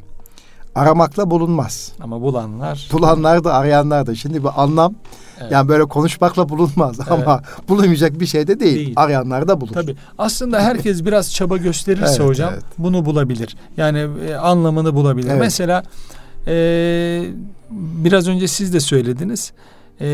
Aramakla bulunmaz. Ama bulanlar. Bulanlar da arayanlar da. Şimdi bu anlam Evet. Yani böyle konuşmakla bulunmaz evet. ama bulunmayacak bir şey de değil. değil. Arayanlar da bulur. Tabii. Aslında herkes biraz çaba gösterirse evet, hocam evet. bunu bulabilir. Yani e, anlamını bulabilir. Evet. Mesela e, biraz önce siz de söylediniz. E,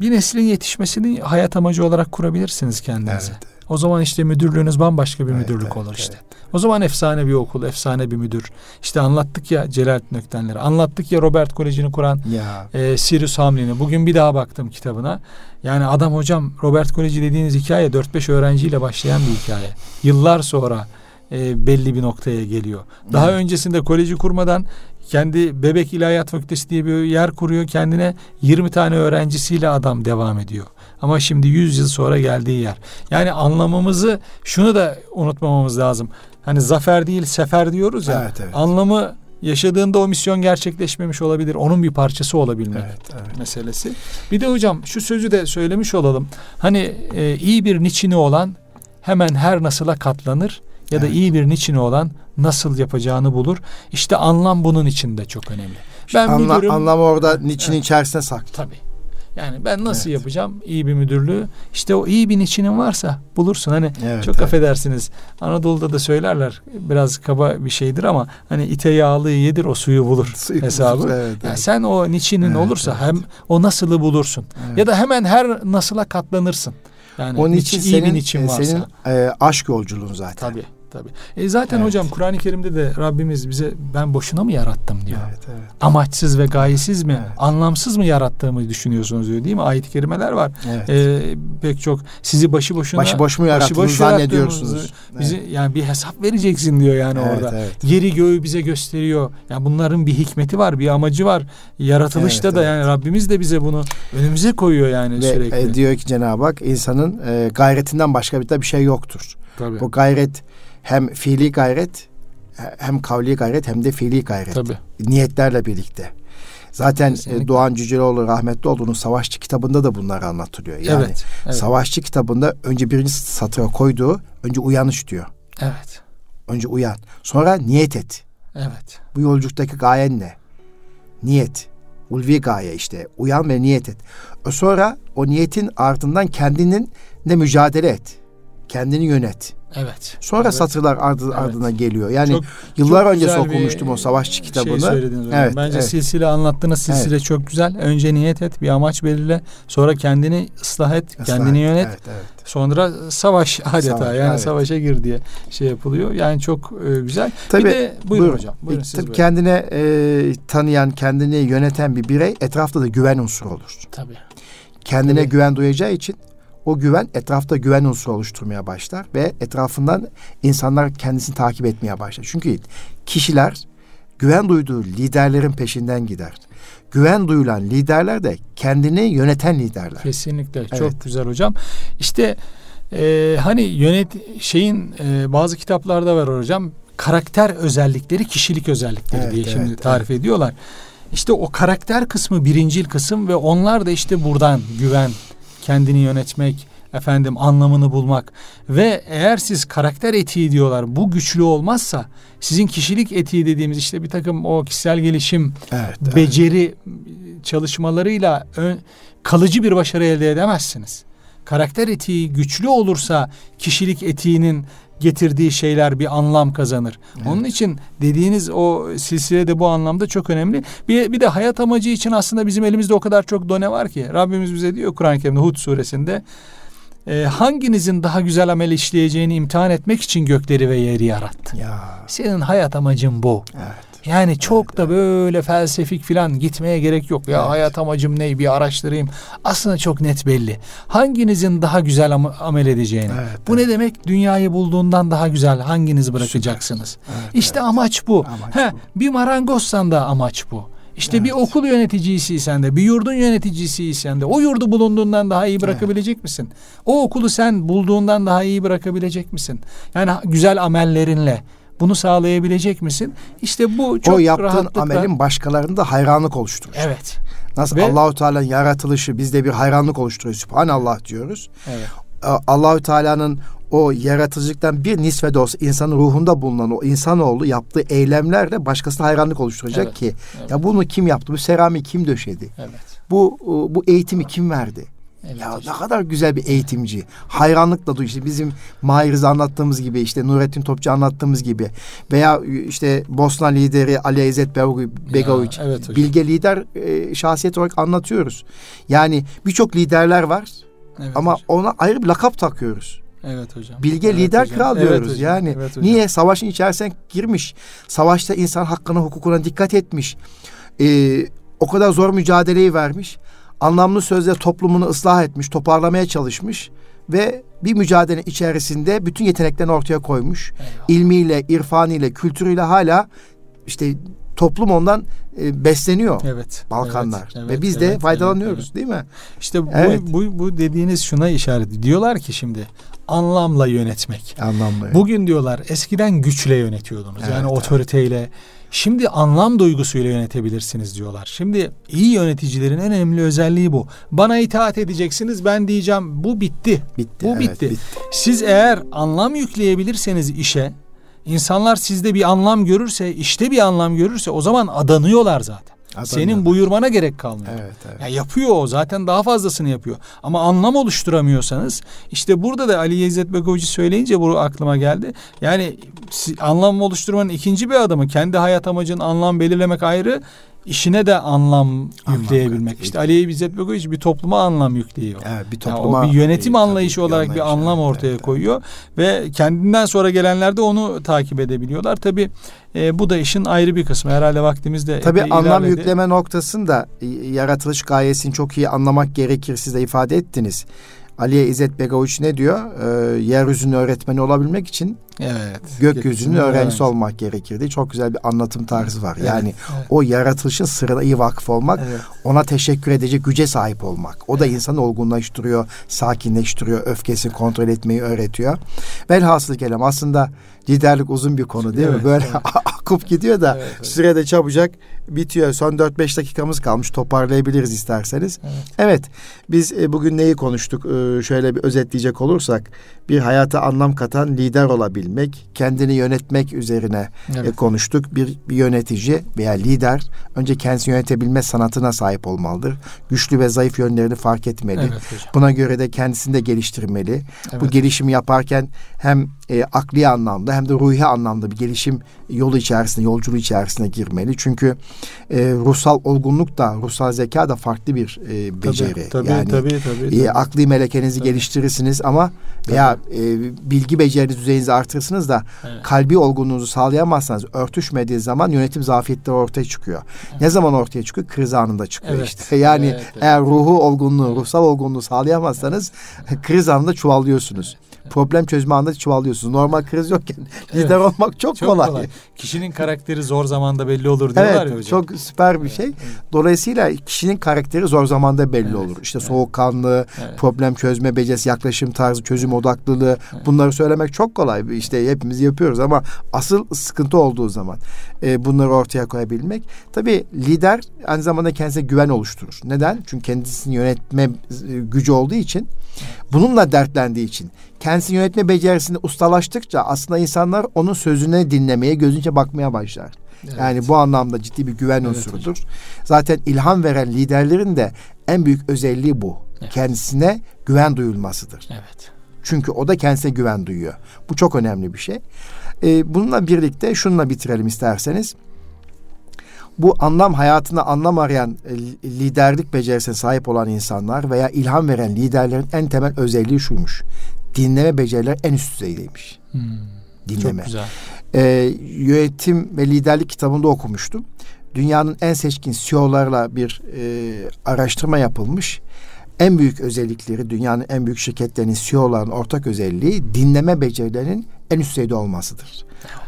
bir neslin yetişmesini hayat amacı olarak kurabilirsiniz kendinize. Evet. O zaman işte müdürlüğünüz bambaşka bir evet, müdürlük evet, olur işte. Evet. O zaman efsane bir okul, efsane bir müdür. İşte anlattık ya Celalettin Öktenleri, anlattık ya Robert Koleji'ni kuran ya. e, Sirius Hamlin'i. Bugün bir daha baktım kitabına. Yani adam hocam Robert Koleji dediğiniz hikaye 4-5 öğrenciyle başlayan bir hikaye. Yıllar sonra e, belli bir noktaya geliyor. Daha hmm. öncesinde koleji kurmadan kendi Bebek İlahiyat Fakültesi diye bir yer kuruyor kendine 20 tane öğrencisiyle adam devam ediyor. Ama şimdi 100 yıl sonra geldiği yer. Yani anlamımızı şunu da unutmamamız lazım. Hani zafer değil sefer diyoruz ya. Evet, evet. Anlamı yaşadığında o misyon gerçekleşmemiş olabilir. Onun bir parçası olabilmek evet, evet. meselesi. Bir de hocam şu sözü de söylemiş olalım. Hani e, iyi bir niçini olan hemen her nasıla katlanır ya da iyi bir niçini olan nasıl yapacağını bulur. İşte anlam bunun içinde çok önemli. Ben Anla, müdürüm, anlam orada niçin evet, içerisine saklı. Tabii. Yani ben nasıl evet. yapacağım iyi bir müdürlüğü? İşte o iyi bir niçinin varsa bulursun. Hani evet, çok evet. affedersiniz. Anadolu'da da söylerler biraz kaba bir şeydir ama hani ite yağlı yedir o suyu bulur suyu hesabı. Bulur, evet, yani evet. Sen o niçinin evet, olursa evet. hem o nasılı bulursun. Evet. Ya da hemen her nasıla katlanırsın. Yani Onun için iyi senin, bir niçin e, varsa. Senin e, aşk yolculuğun zaten. Tabii. Tabii. E zaten evet. hocam Kur'an-ı Kerim'de de Rabbimiz bize ben boşuna mı yarattım diyor. Evet, evet. Amaçsız ve gayesiz mi, evet. anlamsız mı yarattığımı düşünüyorsunuz diyor değil mi? Ayet-i kerimeler var. Evet. E, pek çok sizi başı boşuna başı boş mu yarattığınızı başı zannediyorsunuz. Bizi evet. yani bir hesap vereceksin diyor yani evet, orada. Evet. Yeri göğü bize gösteriyor. Yani bunların bir hikmeti var, bir amacı var. Yaratılışta evet, da evet. yani Rabbimiz de bize bunu önümüze koyuyor yani ve, sürekli. E, diyor ki Cenab-ı Hak insanın e, gayretinden başka bir, bir şey yoktur. Tabii. Bu gayret hem fiili gayret hem kavli gayret hem de fiili gayret. Tabii. Niyetlerle birlikte. Zaten e, Kesinlikle. Doğan Cüceloğlu rahmetli olduğunu Savaşçı kitabında da bunlar anlatılıyor. Yani evet, evet. Savaşçı kitabında önce birinci satıra koyduğu önce uyanış diyor. Evet. Önce uyan. Sonra niyet et. Evet. Bu yolculuktaki gayen ne? Niyet. Ulvi gaye işte. Uyan ve niyet et. Sonra o niyetin ardından kendinin ne mücadele et. Kendini yönet. Evet. Sonra evet. satırlar ardı, evet. ardına geliyor. Yani çok, yıllar çok önce okumuştum o savaşçı kitabını. Şey evet, Bence evet. silsile anlattığınız silsile evet. çok güzel. Önce niyet et, bir amaç belirle. Sonra kendini ıslah et, Islah kendini yönet. Evet, evet. Sonra savaş adeta savaş, yani evet. savaşa gir diye şey yapılıyor. Yani çok e, güzel. Tabii, bir de buyurun, buyurun hocam. Buyurun, e, tabii kendine e, tanıyan, kendini yöneten bir birey etrafta da güven unsuru olur. Tabii. Kendine tabii. güven duyacağı için o güven etrafta güven unsuru oluşturmaya başlar ve etrafından insanlar kendisini takip etmeye başlar. Çünkü kişiler güven duyduğu liderlerin peşinden gider. Güven duyulan liderler de kendini yöneten liderler. Kesinlikle evet. çok güzel hocam. İşte e, hani yönet şeyin e, bazı kitaplarda var hocam karakter özellikleri kişilik özellikleri evet, diye evet, şimdi tarif evet. ediyorlar. İşte o karakter kısmı birincil kısım ve onlar da işte buradan güven, kendini yönetmek, efendim anlamını bulmak ve eğer siz karakter etiği diyorlar bu güçlü olmazsa sizin kişilik etiği dediğimiz işte bir takım o kişisel gelişim evet, beceri evet. çalışmalarıyla ön, kalıcı bir başarı elde edemezsiniz. Karakter etiği güçlü olursa kişilik etiğinin getirdiği şeyler bir anlam kazanır. Evet. Onun için dediğiniz o silsile de bu anlamda çok önemli. Bir, bir de hayat amacı için aslında bizim elimizde o kadar çok done var ki. Rabbimiz bize diyor Kur'an-ı Kerim'de Hud suresinde e, hanginizin daha güzel amel işleyeceğini imtihan etmek için gökleri ve yeri yarattı. Ya. Senin hayat amacın bu. Evet. Yani çok evet, da böyle felsefik filan gitmeye gerek yok. Ya evet. hayat amacım ne bir araştırayım. Aslında çok net belli. Hanginizin daha güzel am- amel edeceğini. Evet, Bu evet. ne demek? Dünyayı bulduğundan daha güzel hanginiz bırakacaksınız? Evet, işte evet. amaç bu. Amaç He, bu. Bir marangozsan da amaç bu. İşte evet. bir okul yöneticisiysen de, bir yurdun yöneticisiysen de o yurdu bulunduğundan daha iyi bırakabilecek evet. misin? O okulu sen bulduğundan daha iyi bırakabilecek misin? Yani güzel amellerinle bunu sağlayabilecek misin? İşte bu çok O yaptığın rahatlıkla... amelin başkalarında hayranlık oluşturur. Evet. Nasıl Ve... Allahu Teala'nın yaratılışı bizde bir hayranlık oluşturuyor. Sübhanallah diyoruz. Evet. Allahü Teala'nın o yaratıcılıktan bir nisve de olsa insanın ruhunda bulunan o insanoğlu yaptığı eylemlerle başkasına hayranlık oluşturacak evet, ki evet. ya bunu kim yaptı? Bu seramik kim döşedi? Evet. Bu bu eğitimi kim verdi? Evet, ya hocam. ne kadar güzel bir eğitimci. Hayranlıkla duyuyor. İşte bizim Mahir anlattığımız gibi işte Nurettin Topçu anlattığımız gibi veya işte Bosna lideri Ali İzzet Begoviç evet bilge lider e, şahsiyet olarak anlatıyoruz. Yani birçok liderler var evet, ama hocam. ona ayrı bir lakap takıyoruz. Evet hocam. Bilge evet lider hocam. kral diyoruz. Evet hocam. Yani evet hocam. niye savaşın içerisine girmiş. Savaşta insan hakkına, hukukuna dikkat etmiş. Ee, o kadar zor mücadeleyi vermiş. Anlamlı sözle toplumunu ıslah etmiş, toparlamaya çalışmış ve bir mücadele içerisinde bütün yeteneklerini ortaya koymuş. Eyvallah. İlmiyle, irfanıyla, kültürüyle hala işte toplum ondan e, besleniyor. Evet. Balkanlar evet, evet, ve biz de evet, faydalanıyoruz evet, değil mi? İşte bu, Evet. bu bu dediğiniz şuna işaret diyorlar ki şimdi anlamla yönetmek. Anlamlı. Bugün diyorlar eskiden güçle yönetiyordunuz. Evet, yani evet. Şimdi anlam duygusuyla yönetebilirsiniz diyorlar. Şimdi iyi yöneticilerin en önemli özelliği bu. Bana itaat edeceksiniz ben diyeceğim bu bitti. bitti. bu evet, bitti. Siz eğer anlam yükleyebilirseniz işe insanlar sizde bir anlam görürse işte bir anlam görürse o zaman adanıyorlar zaten. Adanıyorlar. Senin buyurmana gerek kalmıyor. Evet, evet. Ya yapıyor o zaten daha fazlasını yapıyor. Ama anlam oluşturamıyorsanız işte burada da Ali İzzet Begovici söyleyince bu aklıma geldi. Yani anlam oluşturmanın ikinci bir adımı kendi hayat amacının anlam belirlemek ayrı işine de anlam, yükleyebilmek. evet. İşte Ali İzzet Begovici bir topluma anlam yükleyiyor. Evet, bir Yani topluma o bir yönetim e, anlayışı olarak bir anlayış, anlam evet, ortaya evet, koyuyor ve kendinden sonra gelenler de onu takip edebiliyorlar. Tabi bu da işin ayrı bir kısmı. Herhalde vaktimiz de Tabii epey anlam ilerledi. yükleme noktasında e, yaratılış gayesini çok iyi anlamak gerekir. Siz de ifade ettiniz. Aliye İzzet Begoviç ne diyor? Ee, yeryüzünün öğretmeni olabilmek için Evet. gökyüzünün öğrencisi öğrencisi. olmak gerekirdi. Çok güzel bir anlatım tarzı var. Evet, Yani evet. o yaratılışın sırrına iyi vakıf olmak, Evet. ona teşekkür edecek güce sahip olmak. O da insanı olgunlaştırıyor, sakinleştiriyor, öfkesini kontrol etmeyi öğretiyor. Velhasıl kelam aslında liderlik uzun bir konu değil mi? Evet, Böyle evet. akıp gidiyor da Evet, evet. sürede çabucak bitiyor. Son 4-5 dakikamız kalmış. Toparlayabiliriz isterseniz. Evet. Evet, biz e, bugün neyi konuştuk? E, şöyle bir özetleyecek olursak, bir hayata anlam katan lider olabilmek, kendini yönetmek üzerine e, Evet. konuştuk. Bir, bir yönetici veya lider önce kendisini yönetebilme sanatına sahip olmalıdır. Güçlü ve zayıf yönlerini fark etmeli. Evet hocam. Buna göre de kendisini de geliştirmeli. Bu Evet. gelişimi yaparken hem e, akli anlamda hem de ruhi anlamda bir gelişim yolu içerisinde, yolculuğu içerisine girmeli. Çünkü e, ruhsal olgunluk da, ruhsal zeka da farklı bir e, beceri. Tabii, tabii, yani tabii, tabii, e, tabii. akli melekenizi Tabii. geliştirirsiniz ama veya e, bilgi beceri düzeyinizi artırırsınız da Evet. kalbi olgunluğunuzu sağlayamazsanız örtüşmediği zaman yönetim zafiyetleri ortaya çıkıyor. Ne zaman ortaya çıkıyor? Kriz anında çıkıyor Evet. işte. Yani Evet, evet. eğer ruhu olgunluğu, ruhsal olgunluğu sağlayamazsanız kriz anında çuvallıyorsunuz. Problem çözme anında çuvallıyorsunuz. Normal kriz yokken Evet. lider olmak çok, Çok kolay. kolay. Kişinin karakteri zor zamanda belli olur diyorlar Evet, ya hocam. çok süper bir şey. Dolayısıyla kişinin karakteri zor zamanda belli Evet, olur. İşte evet. soğukkanlı, Evet. problem çözme becerisi, yaklaşım tarzı, çözüm odaklılığı bunları söylemek çok kolay. İşte hepimiz yapıyoruz ama asıl sıkıntı olduğu zaman e, bunları ortaya koyabilmek. Tabii lider aynı zamanda kendisine güven oluşturur. Neden? Çünkü kendisini yönetme e, gücü olduğu için bununla dertlendiği için kendisini yönetme becerisinde ustalaştıkça aslında insanlar onun sözüne dinlemeye, gözünce bakmaya başlar. Evet. Yani bu anlamda ciddi bir güven Evet unsurudur. Zaten ilham veren liderlerin de en büyük özelliği bu. Evet. Kendisine güven duyulmasıdır. Evet. Çünkü o da kendisine güven duyuyor. Bu çok önemli bir şey. Ee, bununla birlikte şununla bitirelim isterseniz. Bu anlam hayatında anlam arayan e, liderlik becerisine sahip olan insanlar veya ilham veren liderlerin en temel özelliği şuymuş. Dinleme becerileri en üst düzeydeymiş. Hmm. Dinleme. Çok güzel. Ee, yönetim ve liderlik kitabında okumuştum. Dünyanın en seçkin CEO'larla bir e, araştırma yapılmış. En büyük özellikleri dünyanın en büyük şirketlerinin CEO'ların ortak özelliği dinleme becerilerinin en üst düzeyde olmasıdır.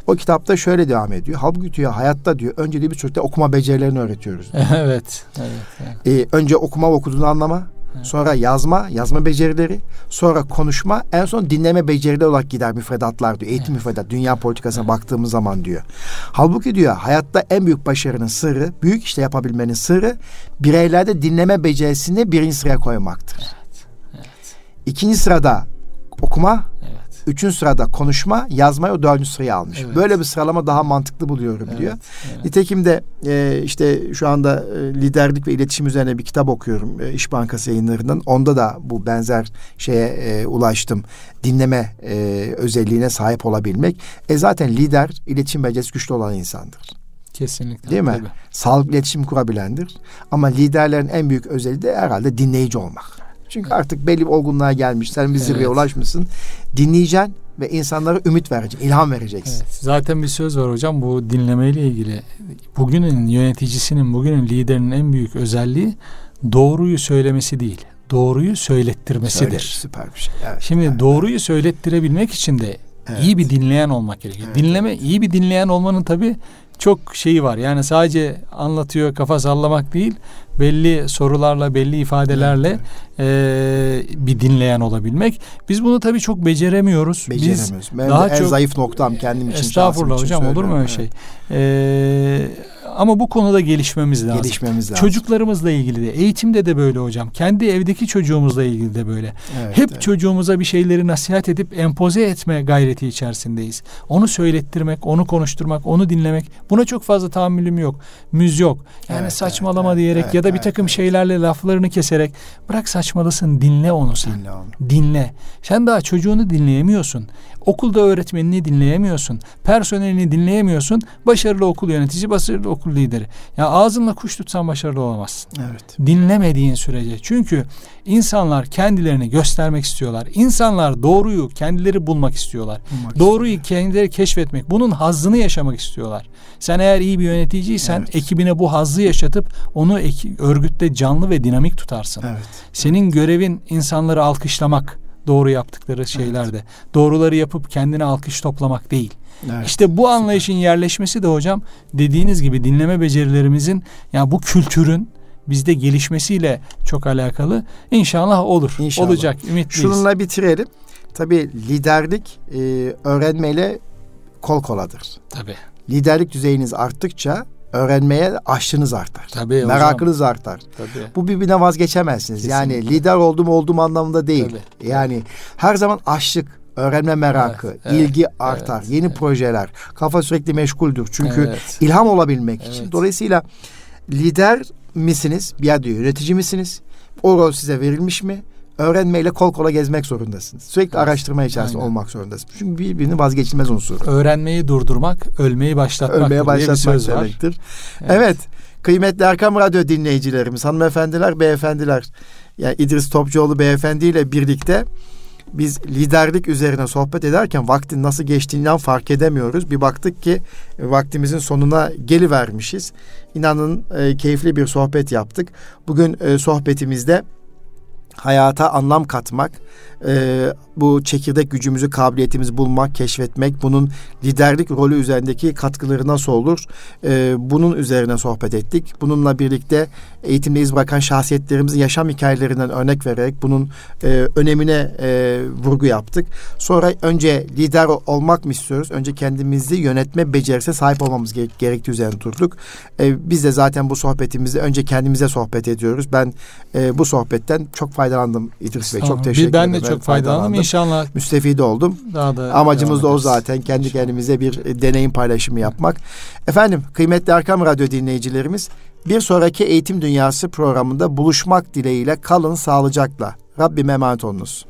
O kitapta şöyle devam ediyor. Halbuki diyor hayatta diyor önce de bir çocukta okuma becerilerini öğretiyoruz. evet. Evet. evet. Ee, önce okuma okuduğunu anlama, sonra yazma, yazma becerileri, sonra konuşma, en son dinleme becerileri olarak gider müfredatlar diyor. Eğitim müfredat, dünya politikasına baktığımız zaman diyor. Halbuki diyor hayatta en büyük başarının sırrı, büyük işte yapabilmenin sırrı bireylerde dinleme becerisini birinci sıraya koymaktır. Evet. İkinci sırada okuma, Evet. Üçüncü sırada konuşma, yazmayı o dördüncü sıraya almış. Evet. Böyle bir sıralama daha mantıklı buluyorum diyor. Evet. Nitekim de e, işte şu anda e, liderlik ve iletişim üzerine bir kitap okuyorum e, İş Bankası yayınlarından. Onda da bu benzer şeye e, ulaştım. Dinleme e, özelliğine sahip olabilmek. E zaten lider iletişim becerisi güçlü olan insandır. Kesinlikle. Değil mi? Tabii. Sağlıklı iletişim kurabilendir. Ama liderlerin en büyük özelliği de herhalde dinleyici olmak. Çünkü artık belli bir olgunluğa gelmiş. Sen bir zirveye evet. ulaşmışsın. Dinleyeceksin ve insanlara ümit vereceksin, ilham vereceksin. Evet, zaten bir söz var hocam bu dinlemeyle ilgili. Bugünün yöneticisinin, bugünün liderinin en büyük özelliği doğruyu söylemesi değil, doğruyu söylettirmesidir. Söyle, süper bir şey. Evet, Şimdi evet. doğruyu söylettirebilmek için de evet. iyi bir dinleyen olmak gerekiyor. Evet. Dinleme, iyi bir dinleyen olmanın tabii çok şeyi var. Yani sadece anlatıyor kafa sallamak değil belli sorularla belli ifadelerle evet, evet. E, bir dinleyen olabilmek. Biz bunu tabii çok beceremiyoruz. Beceremiyoruz. Biz ben daha en çok zayıf noktam kendim için. Estağfurullah hocam olur mu öyle evet. şey? E, ama bu konuda gelişmemiz lazım. Gelişmemiz lazım. Çocuklarımızla ilgili de eğitimde de böyle hocam. Kendi evdeki çocuğumuzla ilgili de böyle. Evet, Hep evet. çocuğumuza bir şeyleri nasihat edip empoze etme gayreti içerisindeyiz. Onu söylettirmek, onu konuşturmak, onu dinlemek. Buna çok fazla tahammülüm yok. Müz yok. Yani evet, saçmalama evet, diyerek evet, ya da bir takım evet. şeylerle laflarını keserek bırak saçmalısın dinle onu sen. Dinle onu. Dinle. Sen daha çocuğunu dinleyemiyorsun. Okulda öğretmenini dinleyemiyorsun. Personelini dinleyemiyorsun. Başarılı okul yönetici, başarılı okul lideri. Ya ağzınla kuş tutsan başarılı olamazsın. Evet. Dinlemediğin sürece. Çünkü insanlar kendilerini göstermek istiyorlar. İnsanlar doğruyu kendileri bulmak istiyorlar. Bulmak doğruyu istiyor. kendileri keşfetmek, bunun hazzını yaşamak istiyorlar. Sen eğer iyi bir yöneticiysen evet. ekibine bu hazzı yaşatıp onu örgütte canlı ve dinamik tutarsın. Evet. Senin görevin insanları alkışlamak doğru yaptıkları şeylerde. Evet. Doğruları yapıp kendine alkış toplamak değil. Evet. İşte bu anlayışın yerleşmesi de hocam dediğiniz gibi dinleme becerilerimizin yani bu kültürün bizde gelişmesiyle çok alakalı. İnşallah olur. İnşallah. Olacak. Ümitliyiz. Şununla bitirelim. Tabii liderlik e, öğrenmeyle kol koladır. Tabii. Liderlik düzeyiniz arttıkça öğrenmeye aşkınız artar. Tabii Merakınız hocam. artar. Tabii. Bu birbirine vazgeçemezsiniz. Kesinlikle. Yani lider oldum oldum anlamında değil. Tabii. Yani her zaman açlık, öğrenme merakı, evet, ilgi evet, artar. Evet, Yeni evet. projeler, kafa sürekli meşguldür. Çünkü evet. ilham olabilmek evet. için. Dolayısıyla lider misiniz? Bir yerde yönetici misiniz? O rol size verilmiş mi? Öğrenmeyle kol kola gezmek zorundasınız. Sürekli araştırma içerisinde Aynen. olmak zorundasınız. Çünkü birbirini vazgeçilmez unsur. Öğrenmeyi durdurmak, ölmeyi başlatmak Ölmeye başlatmak bir söz demektir. Var. Evet. evet. Kıymetli Erkam Radyo dinleyicilerimiz, hanımefendiler, beyefendiler. Yani İdris Topçuoğlu beyefendi ile birlikte biz liderlik üzerine sohbet ederken vaktin nasıl geçtiğinden fark edemiyoruz. Bir baktık ki vaktimizin sonuna gelivermişiz. İnanın e, keyifli bir sohbet yaptık. Bugün e, sohbetimizde hayata anlam katmak, e, bu çekirdek gücümüzü, kabiliyetimizi bulmak, keşfetmek, bunun liderlik rolü üzerindeki katkıları nasıl olur? E, bunun üzerine sohbet ettik. Bununla birlikte eğitimde iz bırakan şahsiyetlerimizin yaşam hikayelerinden örnek vererek bunun e, önemine e, vurgu yaptık. Sonra önce lider olmak mı istiyoruz? Önce kendimizi yönetme becerisine sahip olmamız gere- gerektiği üzerine durduk. E, biz de zaten bu sohbetimizde önce kendimize sohbet ediyoruz. Ben e, bu sohbetten çok faydalandım İdris Bey. Çok teşekkür ederim. Ben de çok faydalandım. İnşallah müstefide oldum. Daha da Amacımız da o zaten. Kendi İnşallah. kendimize bir deneyim paylaşımı yapmak. Efendim kıymetli Arkam Radyo dinleyicilerimiz bir sonraki Eğitim Dünyası programında buluşmak dileğiyle kalın sağlıcakla. Rabbim emanet olunuz.